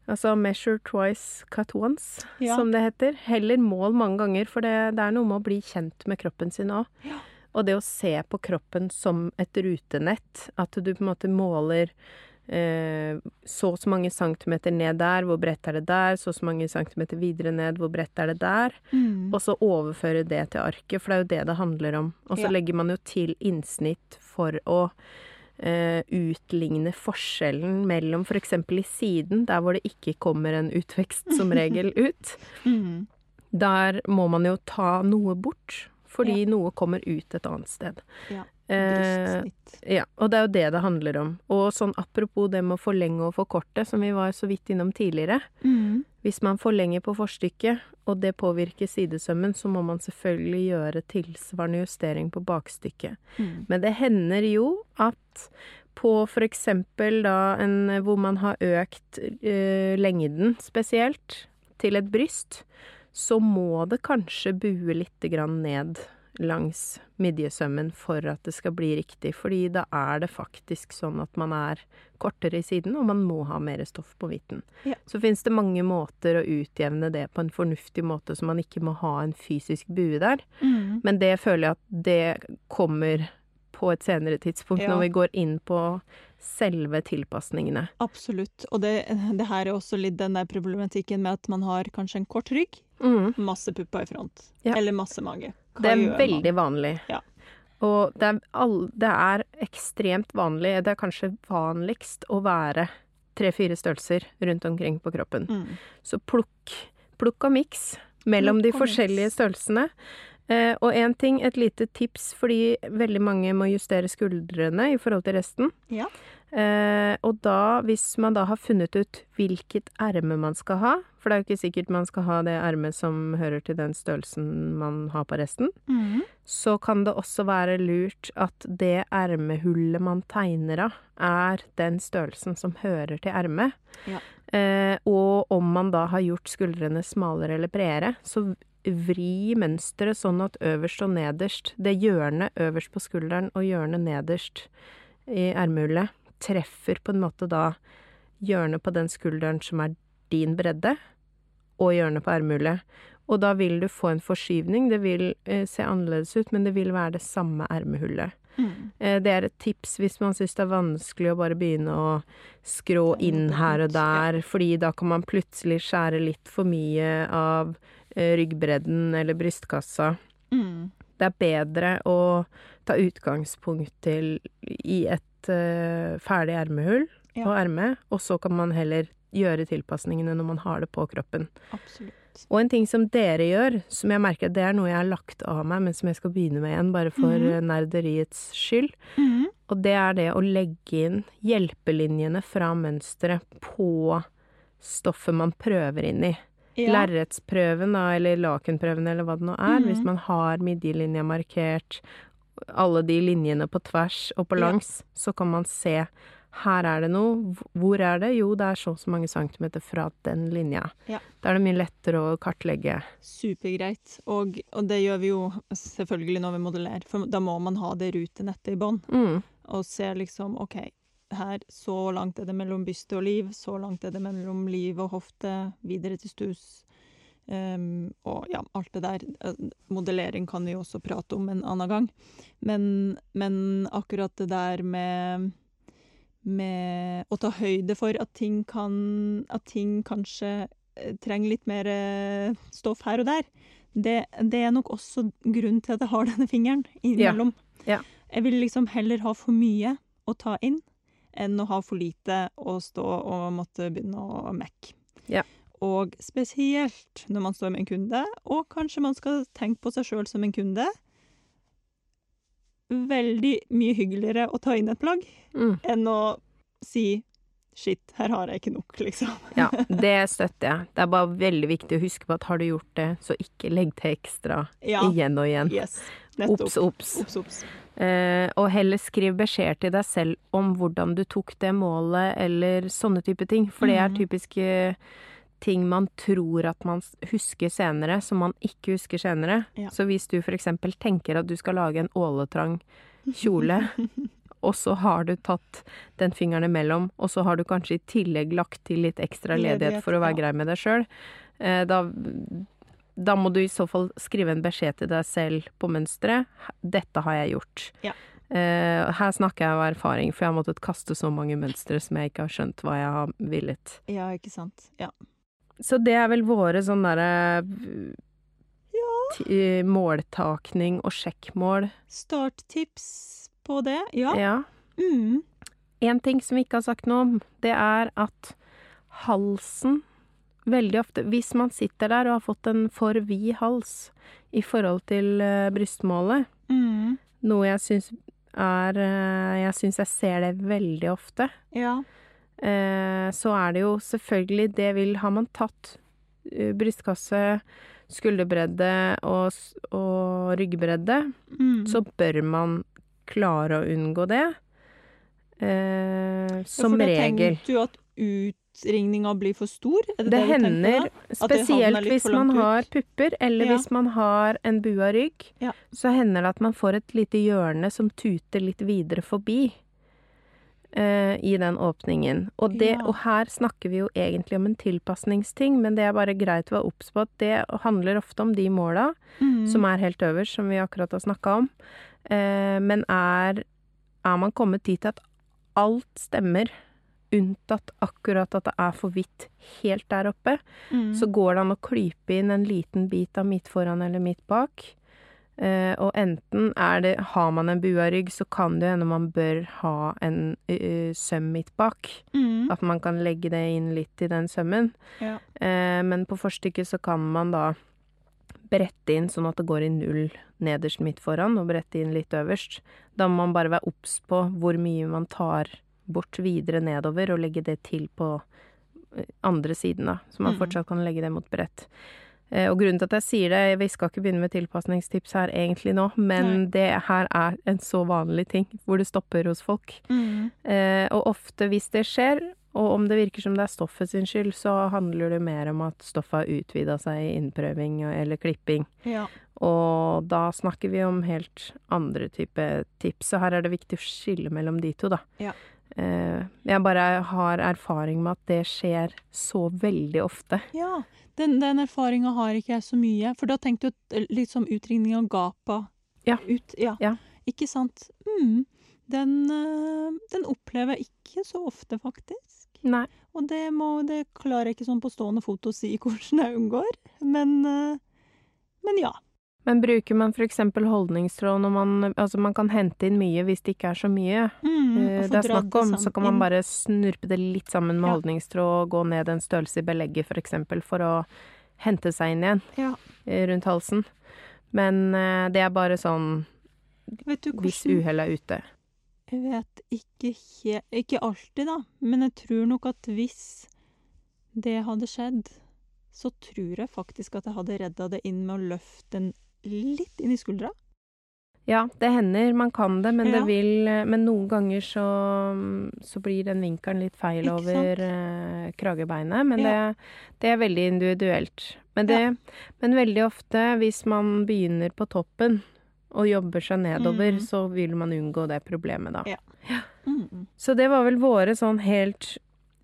Altså measure twice, cut once, Ja. som det heter. Heller mål mange ganger, for det, det er noe med å bli kjent med kroppen sin òg. Ja. Og det å se på kroppen som et rutenett. At du på en måte måler eh, så og så mange centimeter ned der, hvor bredt er det der? Så og så mange centimeter videre ned, hvor bredt er det der? Mm. Og så overføre det til arket, for det er jo det det handler om. Og så Ja. legger man jo til innsnitt for å eh, utligne forskjellen mellom f.eks. i siden, der hvor det ikke kommer en utvekst som regel [LAUGHS] ut. Mm. Der må man jo ta noe bort, fordi noe kommer ut et annet sted. Ja. Eh, ja, og det er jo det det handler om. Og sånn apropos det med å forlenge og forkorte, som vi var så vidt innom tidligere. Mm. Hvis man forlenger på forstykket, og det påvirker sidesømmen, så må man selvfølgelig gjøre tilsvarende justering på bakstykket. Mm. Men det hender jo at på eksempel da en hvor man har økt eh, lengden spesielt til et bryst, så må det kanskje bue litt grann ned langs midjesømmen for at det skal bli riktig, fordi da er det faktisk sånn at man er kortere i siden, og man må ha mer stoff på midten. Ja. Så finnes det mange måter å utjevne det på en fornuftig måte, så man ikke må ha en fysisk bue der. Mm. Men det føler jeg at det kommer på et senere tidspunkt, Ja. når vi går inn på selve tilpasningene. Absolutt. Og det, det her er også litt den der problematikken med at man har kanskje en kort rygg, Mm. masse pupper i front, Ja. eller masse mage. Hva Det er veldig man? vanlig. Ja. Og det er, all, det er ekstremt vanlig, det er kanskje vanligst å være tre-fire størrelser rundt omkring på kroppen. Mm. Så plukk, plukk og miks mellom de Plukk de forskjellige mix. størrelsene. Eh, og én ting, et lite tips, fordi veldig mange må justere skuldrene i forhold til resten. Ja. Eh, og da, hvis man da har funnet ut hvilket erme man skal ha, for det er jo ikke sikkert man skal ha det ermet som hører til den størrelsen man har på resten, Mm. så kan det også være lurt at det ermehullet man tegner av, er den størrelsen som hører til ermet. Ja. Eh, og om man da har gjort skuldrene smalere eller bredere, så vri mønsteret sånn at øverst og nederst, det hjørnet øverst på skulderen og hjørnet nederst i ermehullet, treffer på en måte da hjørnet på den skulderen som er din bredde, og hjørnet på ermehullet. Og da vil du få en forskyvning. Det vil eh, se annerledes ut, men det vil være det samme ermehullet. Mm. Eh, det er et tips hvis man syns det er vanskelig å bare begynne å skrå inn her og der, fordi da kan man plutselig skjære litt for mye av eh, ryggbredden eller brystkassa. Mm. Det er bedre å ta utgangspunkt til i et eh, ferdig ermehull Ja. og erme, og så kan man heller gjøre tilpasningene når man har det på kroppen. Absolutt. Og en ting som dere gjør, som jeg merker at det er noe jeg har lagt av meg, men som jeg skal begynne med igjen, bare for mm -hmm. nerderiets skyld, Mm. og det er det å legge inn hjelpelinjene fra mønsteret på stoffet man prøver inn i. Ja. Lerretsprøven, da, eller lakenprøven, eller hva det nå er. Mhm. Hvis man har midjelinja markert, alle de linjene på tvers og på Ja. langs, så kan man se her er det noe. Hvor er det? Jo, det er så og så mange centimeter fra den linja. Ja. Da er det mye lettere å kartlegge. Supergreit. Og, og det gjør vi jo selvfølgelig når vi modellerer, for da må man ha det rutenettet i bånn. Mm. Og se liksom OK, her så langt er det mellom byste og liv, så langt er det mellom liv og hofte, videre til stus. Ehm, og ja, alt det der. Eh, Modellering kan vi jo også prate om en annen gang. Men, men akkurat det der med med å ta høyde for at ting kan At ting kanskje eh, trenger litt mer eh, stoff her og der. Det, det er nok også grunnen til at jeg har denne fingeren innimellom. Ja. Jeg vil liksom heller ha for mye å ta inn enn å ha for lite å stå og måtte begynne å mekke. Ja. Og spesielt når man står med en kunde, og kanskje man skal tenke på seg sjøl som en kunde. Veldig mye hyggeligere å ta inn et plagg Mm. enn å si shit, her har jeg ikke nok, [LAUGHS] liksom. Ja, det støtter jeg. Det er bare veldig viktig å huske på at har du gjort det, så ikke legg til ekstra Ja. igjen og igjen. Yes. Nettopp. Ops, ops. Eh, og heller skriv beskjed til deg selv om hvordan du tok det målet, eller sånne type ting. For det er typisk typiske ting man tror at man husker senere, som man ikke husker senere. Ja. Så hvis du eksempel tenker at du skal lage en åletrang kjole, [LAUGHS] og så har du tatt den fingeren imellom, og så har du kanskje i tillegg lagt til litt ekstra ledighet Ledighet, for å være grei med deg sjøl, eh, da, da må du i så fall skrive en beskjed til deg selv på mønsteret. 'Dette har jeg gjort'. Ja. Uh, her snakker jeg av erfaring, for jeg har måttet kaste så mange mønstre som jeg ikke har skjønt hva jeg har villet. Ja, ikke sant. Ja. Så det er vel våre sånn derre ja. Måltakning og sjekkmål. Starttips på det? Ja. Ja. Mm. En ting som vi ikke har sagt noe om, det er at halsen Veldig ofte, hvis man sitter der og har fått en for vid hals i forhold til eh, brystmålet, Mm. noe jeg syns er eh, Jeg syns jeg ser det veldig ofte. Ja. Eh, så er det jo selvfølgelig Det vil Har man tatt eh, brystkasse, skulderbredde og, og ryggbredde, Mm. så bør man klare å unngå det. Eh, Ja, som for regel. tenker du at utringninga blir for stor? Er det Det det, hender, spesielt hvis man ut? har pupper, eller Ja. hvis man har en bua rygg, Ja. så hender det at man får et lite hjørne som tuter litt videre forbi eh, i den åpningen. Og, det, Ja. og her snakker vi jo egentlig om en tilpasningsting, men det er bare greit å være obs på at det handler ofte om de måla Mm. som er helt øverst, som vi akkurat har snakka om. Eh, men er, er man kommet dit at alt stemmer, unntatt akkurat at det er for vidt helt der oppe, Mm. så går det an å klype inn en liten bit av midt foran eller midt bak. Eh, og enten er det Har man en bua rygg, så kan det hende man bør ha en uh, søm midt bak. Mm. At man kan legge det inn litt i den sømmen. Ja. Uh, men på forstykket så kan man da brette inn sånn at det går i null nederst midt foran, og brette inn litt øverst. Da må man bare være obs på hvor mye man tar bort videre nedover, og legge det til på andre siden, da. Så man Mm. fortsatt kan legge det mot brett. Eh, og grunnen til at jeg sier det, vi skal ikke begynne med tilpasningstips her egentlig nå, men Nei. det her er en så vanlig ting hvor det stopper hos folk. Mm. Eh, og ofte hvis det skjer, og om det virker som det er stoffet sin skyld, så handler det mer om at stoffet har utvida seg i innprøving eller klipping. Ja. Og da snakker vi om helt andre type tips, så her er det viktig å skille mellom de to, da. Ja. Eh, jeg bare har erfaring med at det skjer så veldig ofte. ja. Den, den erfaringa har ikke jeg så mye. For da tenkte du eh, litt som utringning av gapa Ja. ut. Ja. Ja. Ikke sant? Mm. Den, eh, den opplever jeg ikke så ofte, faktisk. Nei. Og det, må, det klarer jeg ikke sånn på stående fot å si [LAUGHS] hvordan jeg unngår. Men, men ja. Men bruker man eksempel holdningstråd når man Altså, man kan hente inn mye hvis det ikke er så mye. Mm, eh, det er snakk om, så kan man bare snurpe det litt sammen med Ja. holdningstråd og gå ned en størrelse i belegget, for eksempel, for å hente seg inn igjen Ja. eh, rundt halsen. Men eh, det er bare sånn Vet du hvis uhellet er ute. Jeg vet ikke helt Ikke alltid, da, men jeg tror nok at hvis det hadde skjedd, så tror jeg faktisk at jeg hadde redda det inn med å løfte den litt inn i skuldra. Ja, det hender man kan det, men, Ja. det vil, men noen ganger så, så blir den vinkelen litt feil Ikke over eh, kragebeinet. Men Ja. det, det er veldig individuelt. Men, det, men veldig ofte, hvis man begynner på toppen og jobber seg nedover, Mm. så vil man unngå det problemet da. Ja. Mm. Så det var vel våre sånn helt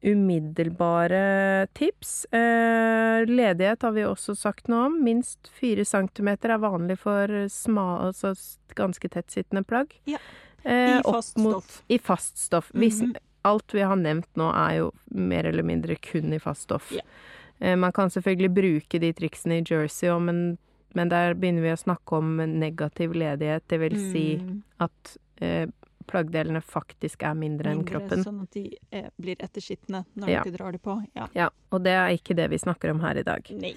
umiddelbare tips. Eh, ledighet har vi også sagt noe om. Minst fire centimeter er vanlig for sma, altså ganske tettsittende plagg. Ja. Eh, I fast mot- stoff. I fast stoff. Hvis, Mhm. Alt vi har nevnt nå er jo mer eller mindre kun i fast stoff. Ja. Eh, man kan selvfølgelig bruke de triksene i jersey òg, men, men der begynner vi å snakke om negativ ledighet. Det vil si Mm. at eh, plaggdelene faktisk er mindre, enn Mindre, kroppen. Sånn at de eh, blir etterskitne når Ja. du drar de på. Ja. Ja, og det er ikke det vi snakker om her i dag. Nei.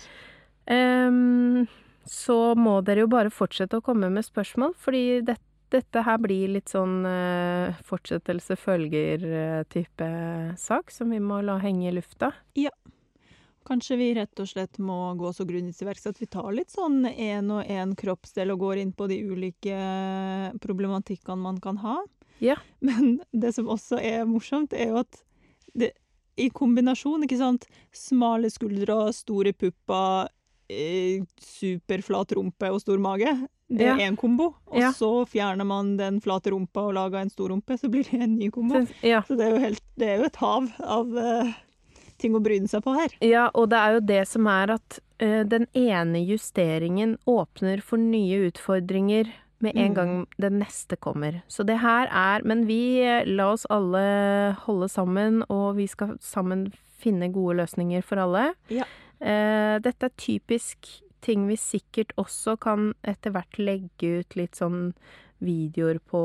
Um, så må dere jo bare fortsette å komme med spørsmål, fordi dette, dette her blir litt sånn uh, fortsettelse følger-type sak som vi må la henge i lufta. Kanskje vi rett og slett må gå så grundig til verks at vi tar litt sånn én og én kroppsdel og går inn på de ulike problematikkene man kan ha. Ja. Men det som også er morsomt, er jo at det, i kombinasjon, ikke sant, smale skuldre, store pupper, eh, superflat rumpe og stor mage, det er Ja. kombo. Og Ja. så fjerner man den flate rumpa og lager en stor rumpe, så blir det en ny kombo. Så, ja. Så det er jo, helt, det er jo et hav av eh, ting å bryne seg på her. ja, og det er jo det som er at eh, den ene justeringen åpner for nye utfordringer med en Mm. gang den neste kommer. Så det her er Men vi eh, la oss alle holde sammen, og vi skal sammen finne gode løsninger for alle. Ja. Uh, dette er typisk ting vi sikkert også kan etter hvert legge ut litt sånn videoer på,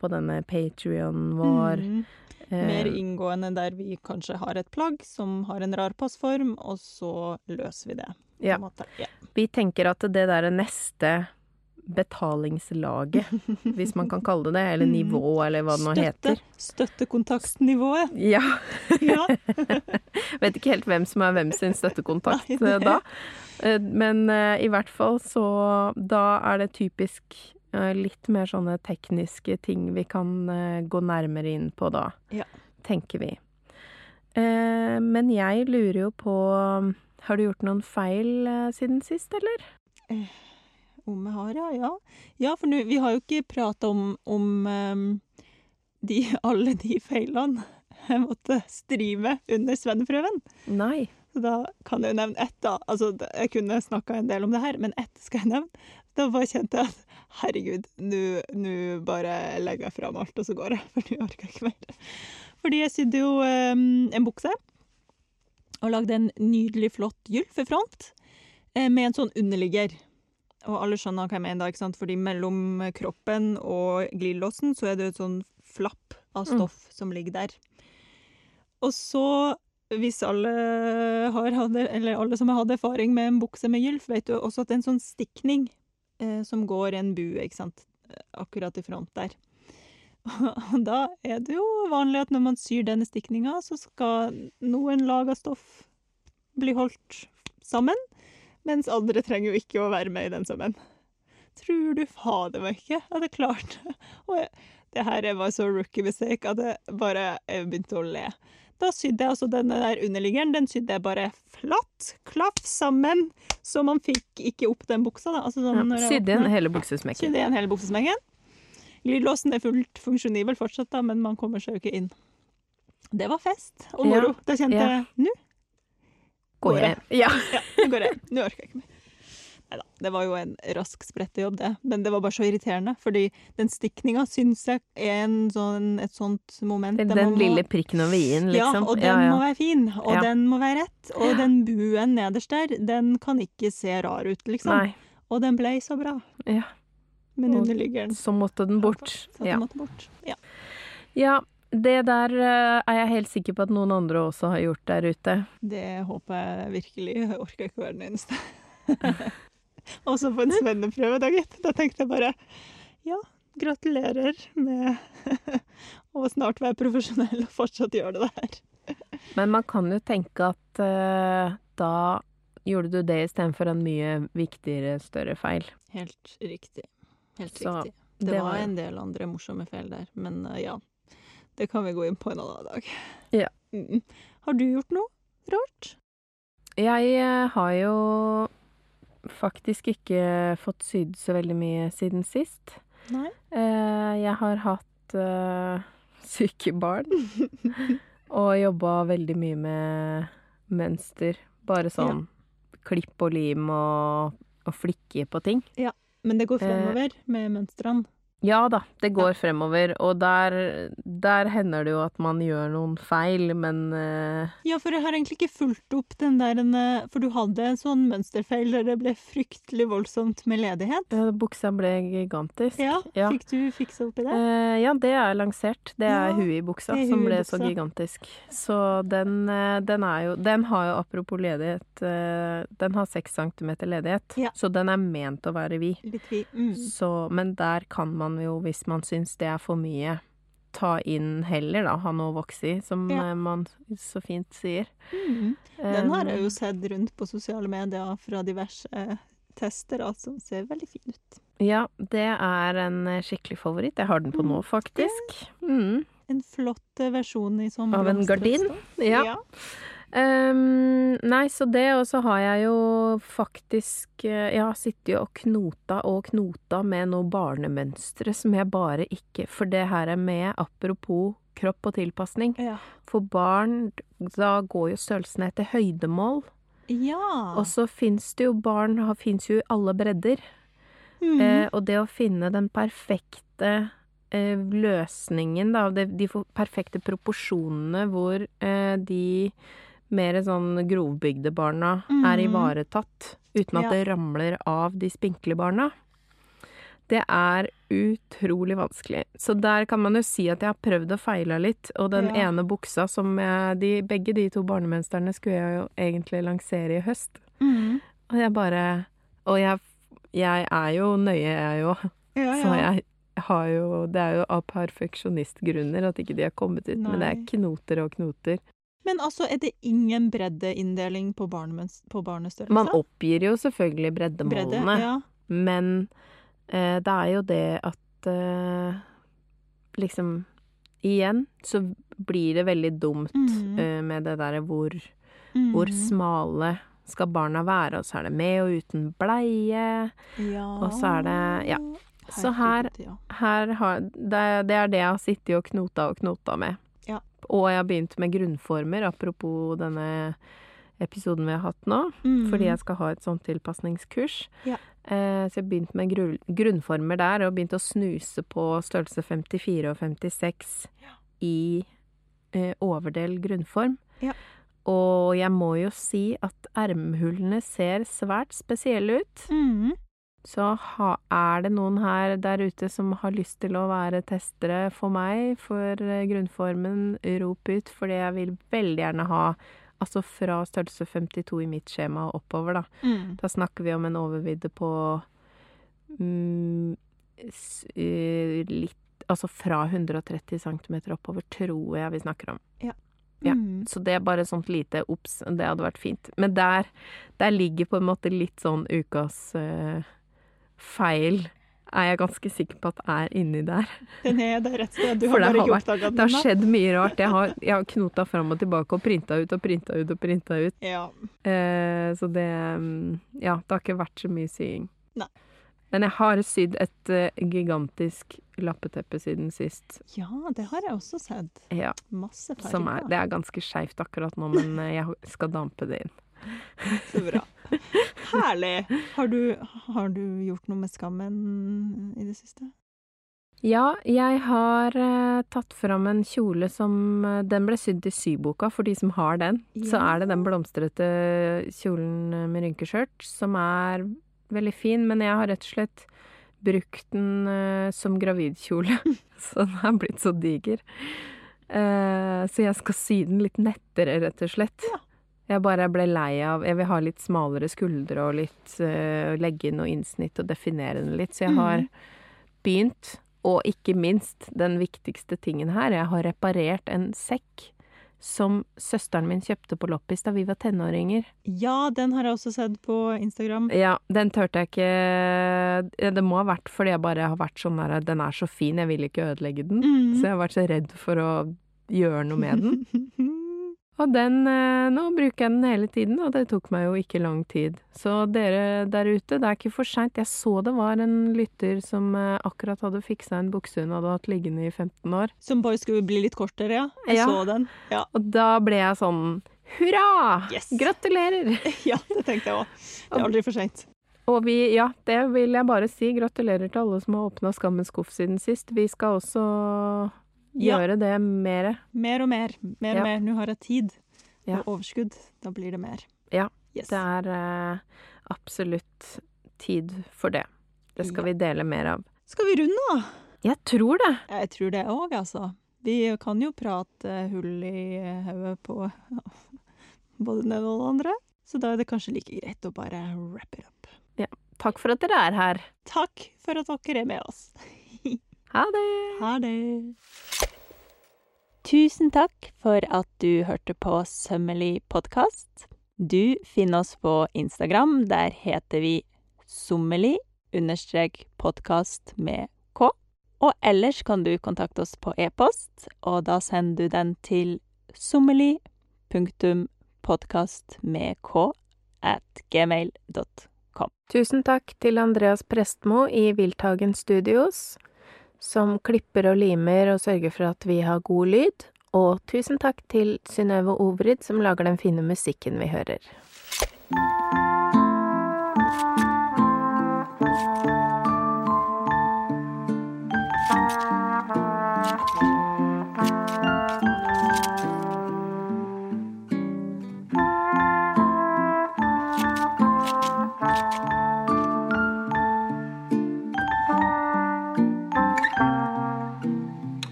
på denne Patrion vår. Mm. Eh, Mer inngående der vi kanskje har et plagg som har en rar passform, og så løser vi det. på Ja. Ja. Vi tenker at det der neste betalingslaget, [LAUGHS] hvis man kan kalle det det, eller Mm. nivå, eller hva det nå heter. Støttekontaktnivået. Ja. Ja. [LAUGHS] [LAUGHS] Vet ikke helt hvem som er hvem sin støttekontakt Nei, eh, da. Eh, Men uh, i hvert fall så Da er det typisk litt mer sånne tekniske ting vi kan eh, gå nærmere inn på da, Ja. tenker vi. Eh, Men jeg lurer jo på Har du gjort noen feil eh, siden sist, eller? Om jeg har, ja. Ja, ja for nu, vi har jo ikke prata om, om ehm, de, [LAUGHS] alle de feilene jeg måtte strive under svenneprøven. Nei. Så da kan jeg jo nevne ett, da. Altså, jeg kunne snakka en del om det her, men ett skal jeg nevne. Da bare kjente jeg at herregud, nå bare legger jeg fram alt, og så går jeg. For nå orker jeg ikke mer. Fordi jeg sydde jo um, en bukse, og lagde en nydelig, flott gylfefront eh, med en sånn underligger. Og alle skjønner hva jeg mener, da, ikke sant? fordi mellom kroppen og glidelåsen så er det jo et sånn flapp av Mm. stoff som ligger der. Og så, hvis alle har eller alle som har hatt erfaring med en bukse med gylf, vet jo også at det er en sånn stikning som går en bue, ikke sant, akkurat i front der. [LAUGHS] Og da er det jo vanlig at når man syr denne stikninga, så skal noen lag av stoff bli holdt sammen, mens andre trenger jo ikke å være med i den sammen. Tror du fader meg ikke jeg klarte det? [LAUGHS] Det her var så rookie mistake at jeg bare begynte å le. Da sydde jeg altså denne der underliggeren, den sydde jeg bare flatt, klaff sammen, så man fikk ikke opp den buksa, da. Altså sånn Ja, Sydde igjen hele buksesmekken. Sydde igjen hele buksesmekken. Glidelåsen er fullt funksjonibel fortsatt, da, men man kommer seg jo ikke inn. Det var fest og Ja. Da kjente ja. jeg nå Går jeg. Ja. ja, nå går jeg. Nå orker jeg ikke mer. Neida, det var jo en rask sprettejobb, det. Men det var bare så irriterende, fordi den stikninga syns jeg er en sånn, et sånt moment Den, den må- lille prikken over i-en, liksom. Ja, og den må være fin, og Ja. den må være rett. Og den buen nederst der, den kan ikke se rar ut, liksom. Nei. Og den ble så bra. Ja. Men underliggeren Så måtte den bort. Så den Ja. måtte bort. Ja. ja. Det der eh, er jeg helt sikker på at noen andre også har gjort der ute. Det håper jeg virkelig. Jeg orker ikke være den eneste. [LAUGHS] Også på en svenneprøve, da, gitt. Da tenkte jeg bare ja, gratulerer med [LAUGHS] å snart være profesjonell og fortsatt gjøre det der. Men man kan jo tenke at uh, da gjorde du det istedenfor en mye viktigere, større feil. Helt riktig. Helt Så riktig. Det, det var var- en del andre morsomme feil der, men uh, ja. Det kan vi gå inn på en annen dag. Ja. Mm. Har du gjort noe rart? Jeg eh, har jo faktisk ikke fått sydd så veldig mye siden sist. Nei. Eh, jeg har hatt eh, syke barn [LAUGHS] og jobba veldig mye med mønster. Bare sånn klipp og lim og, og flikke på ting. Ja, Men det går Eh. fremover med mønstrene. Ja da, det går fremover, og der, der hender det jo at man gjør noen feil, men uh... Ja, for jeg har egentlig ikke fulgt opp den der en, eh, For du hadde en sånn mønsterfeil der det ble fryktelig voldsomt med ledighet. ja, buksa ble gigantisk. Ja, Ja. fikk du fiksa opp i det? Uh, ja, det er lansert. Det er Ja, huet i buksa som ble buksa. så gigantisk. Så den, den er jo Den har jo apropos ledighet uh, Den har seks centimeter ledighet, Ja. så den er ment å være vid. Litt vid. Mm. Så, men der kan man jo, hvis man syns det er for mye, ta inn heller, da. Ha noe å vokse i, som Ja. eh, man så fint sier. Mm. Den har jeg Um, jo sett rundt på sosiale medier fra diverse tester, som ser veldig fin ut. Ja, det er en eh, skikkelig favoritt. Jeg har den på nå, faktisk. Mm. En flott eh, versjon i sånn Av en gardin? Ja. Ja. Ehm, nei, så det, og så har jeg jo faktisk eh, Jeg har sittet og knota og knota med noe barnemønstre som jeg bare ikke For det her er med apropos kropp og tilpasning. Ja. For barn, da går jo størrelsen etter høydemål. ja. Og så fins det jo barn fins jo i alle bredder. Mm. Eh, og det å finne den perfekte eh, løsningen, da, de, de perfekte proporsjonene hvor eh, de mer sånn grovbygde barna er Mhm. ivaretatt, uten at Ja. det ramler av de spinkle barna, det er utrolig vanskelig. Så der kan man jo si at jeg har prøvd og feila litt, og den Ja. ene buksa som jeg de, Begge de to barnemønstrene skulle jeg jo egentlig lansere i høst. Mm. Og jeg bare Og jeg, jeg er jo nøye, jeg òg. Ja, Så jeg har jo Det er jo av perfeksjonistgrunner at ikke de har kommet ut, men det er knoter og knoter. Men altså, er det ingen breddeinndeling på, barnemøns- på barnestørrelse? Man oppgir jo selvfølgelig Bredde, breddemålene, ja. men eh, det er jo det at eh, liksom Igjen så blir det veldig dumt Mhm. eh, med det derre hvor, Mm. hvor smale skal barna være, og så er det med og uten bleie. ja. og så er det- ja. Så her- Her har, det, det er det jeg har sittet og knota og knota med. Ja. Og jeg har begynt med grunnformer, apropos denne episoden vi har hatt nå. Mm. Fordi jeg skal ha et sånt tilpasningskurs. Ja. Eh, så jeg har begynt med grunn, grunnformer der, og begynt å snuse på størrelse 54 og 56 i eh, overdel grunnform. Ja. Og jeg må jo si at ermhullene ser svært spesielle ut. Mm. Så ha, er det noen her der ute som har lyst til å være testere for meg for eh, grunnformen, rop ut, for jeg vil veldig gjerne ha Altså fra størrelse 52 i mitt skjema og oppover, da. Mm. Da snakker vi om en overvidde på mm, eh, litt Altså fra 130 cm oppover, tror jeg vi snakker om. Ja. Mm. Så det er bare sånt lite obs, det hadde vært fint. Men der, der ligger på en måte litt sånn ukas eh, feil, er jeg ganske sikker på at er inni der. [LAUGHS] Den er der rett sted. Du har bare ikke oppdaga den Det har skjedd mye rart. Jeg har, [LAUGHS] jeg har knota fram og tilbake og printa ut og printa ut og printa ut. Ja. Eh, så det mm, Ja, det har ikke vært så mye sying. Nei. Men jeg har sydd et uh, gigantisk lappeteppe siden sist. ja, det har jeg også sett. Ja, Masse farger. er, det er ganske skeivt akkurat nå, men eh, jeg skal dampe det inn. Så bra. Herlig. Har du, har du gjort noe med skammen i det siste? Ja, jeg har eh, tatt fram en kjole som eh, Den ble sydd i syboka, for de som har den. Så er det den blomstrete kjolen eh, med rynkeskjørt, som er veldig fin, men jeg har rett og slett brukt den uh, som gravidkjole. [LAUGHS] så den er blitt så diger. Uh, så jeg skal sy den litt nettere, rett og slett. Ja. Jeg bare ble lei av Jeg vil ha litt smalere skuldre og litt uh, legge inn noe innsnitt og definere den litt. Så jeg har mm. begynt, og ikke minst den viktigste tingen her, jeg har reparert en sekk som søsteren min kjøpte på loppis da vi var tenåringer. Ja, den har jeg også sett på Instagram. Ja, den turte jeg ikke Det må ha vært fordi jeg bare har vært sånn der Den er så fin, jeg vil ikke ødelegge den. Mm. Så jeg har vært så redd for å gjøre noe med den. [LAUGHS] Og den eh, Nå bruker jeg den hele tiden, og det tok meg jo ikke lang tid. Så dere der ute, det er ikke for seint. Jeg så det var en lytter som eh, akkurat hadde fiksa en bukse hun hadde hatt liggende i 15 år. Som bare skulle bli litt kortere, ja. Jeg ja. så den. Ja. Og da ble jeg sånn Hurra! Yes. Gratulerer! [LAUGHS] ja, det tenkte jeg òg. Det er aldri for seint. Og vi, ja, det vil jeg bare si. Gratulerer til alle som har åpna Skammens skuff siden sist. Vi skal også Gjøre det mer. Mer og mer. Mer og mer. Nå har jeg tid og overskudd. Da blir det mer. Ja. Yes. Det er uh, absolutt tid for det. Det skal vi dele mer av. Skal vi runde, da? Jeg tror det. Jeg tror det òg, altså. Vi kan jo prate hull i hodet på [LAUGHS] både den ene og den andre. Så da er det kanskje like greit å bare wrap it up. Ja. Takk for at dere er her. Takk for at dere er med oss. Ha det. Ha det. Tusen takk for at du hørte på Sømmelig podkast. Du finner oss på Instagram. Der heter vi sommelig understrek podkast med k. Og ellers kan du kontakte oss på e-post, og da sender du den til sommelig punktum podkast med k at gmail.com. Tusen takk til Andreas Prestmo i Wildtagen Studios som klipper og limer og sørger for at vi har god lyd. Og tusen takk til Synnøve Obrid, som lager den fine musikken vi hører.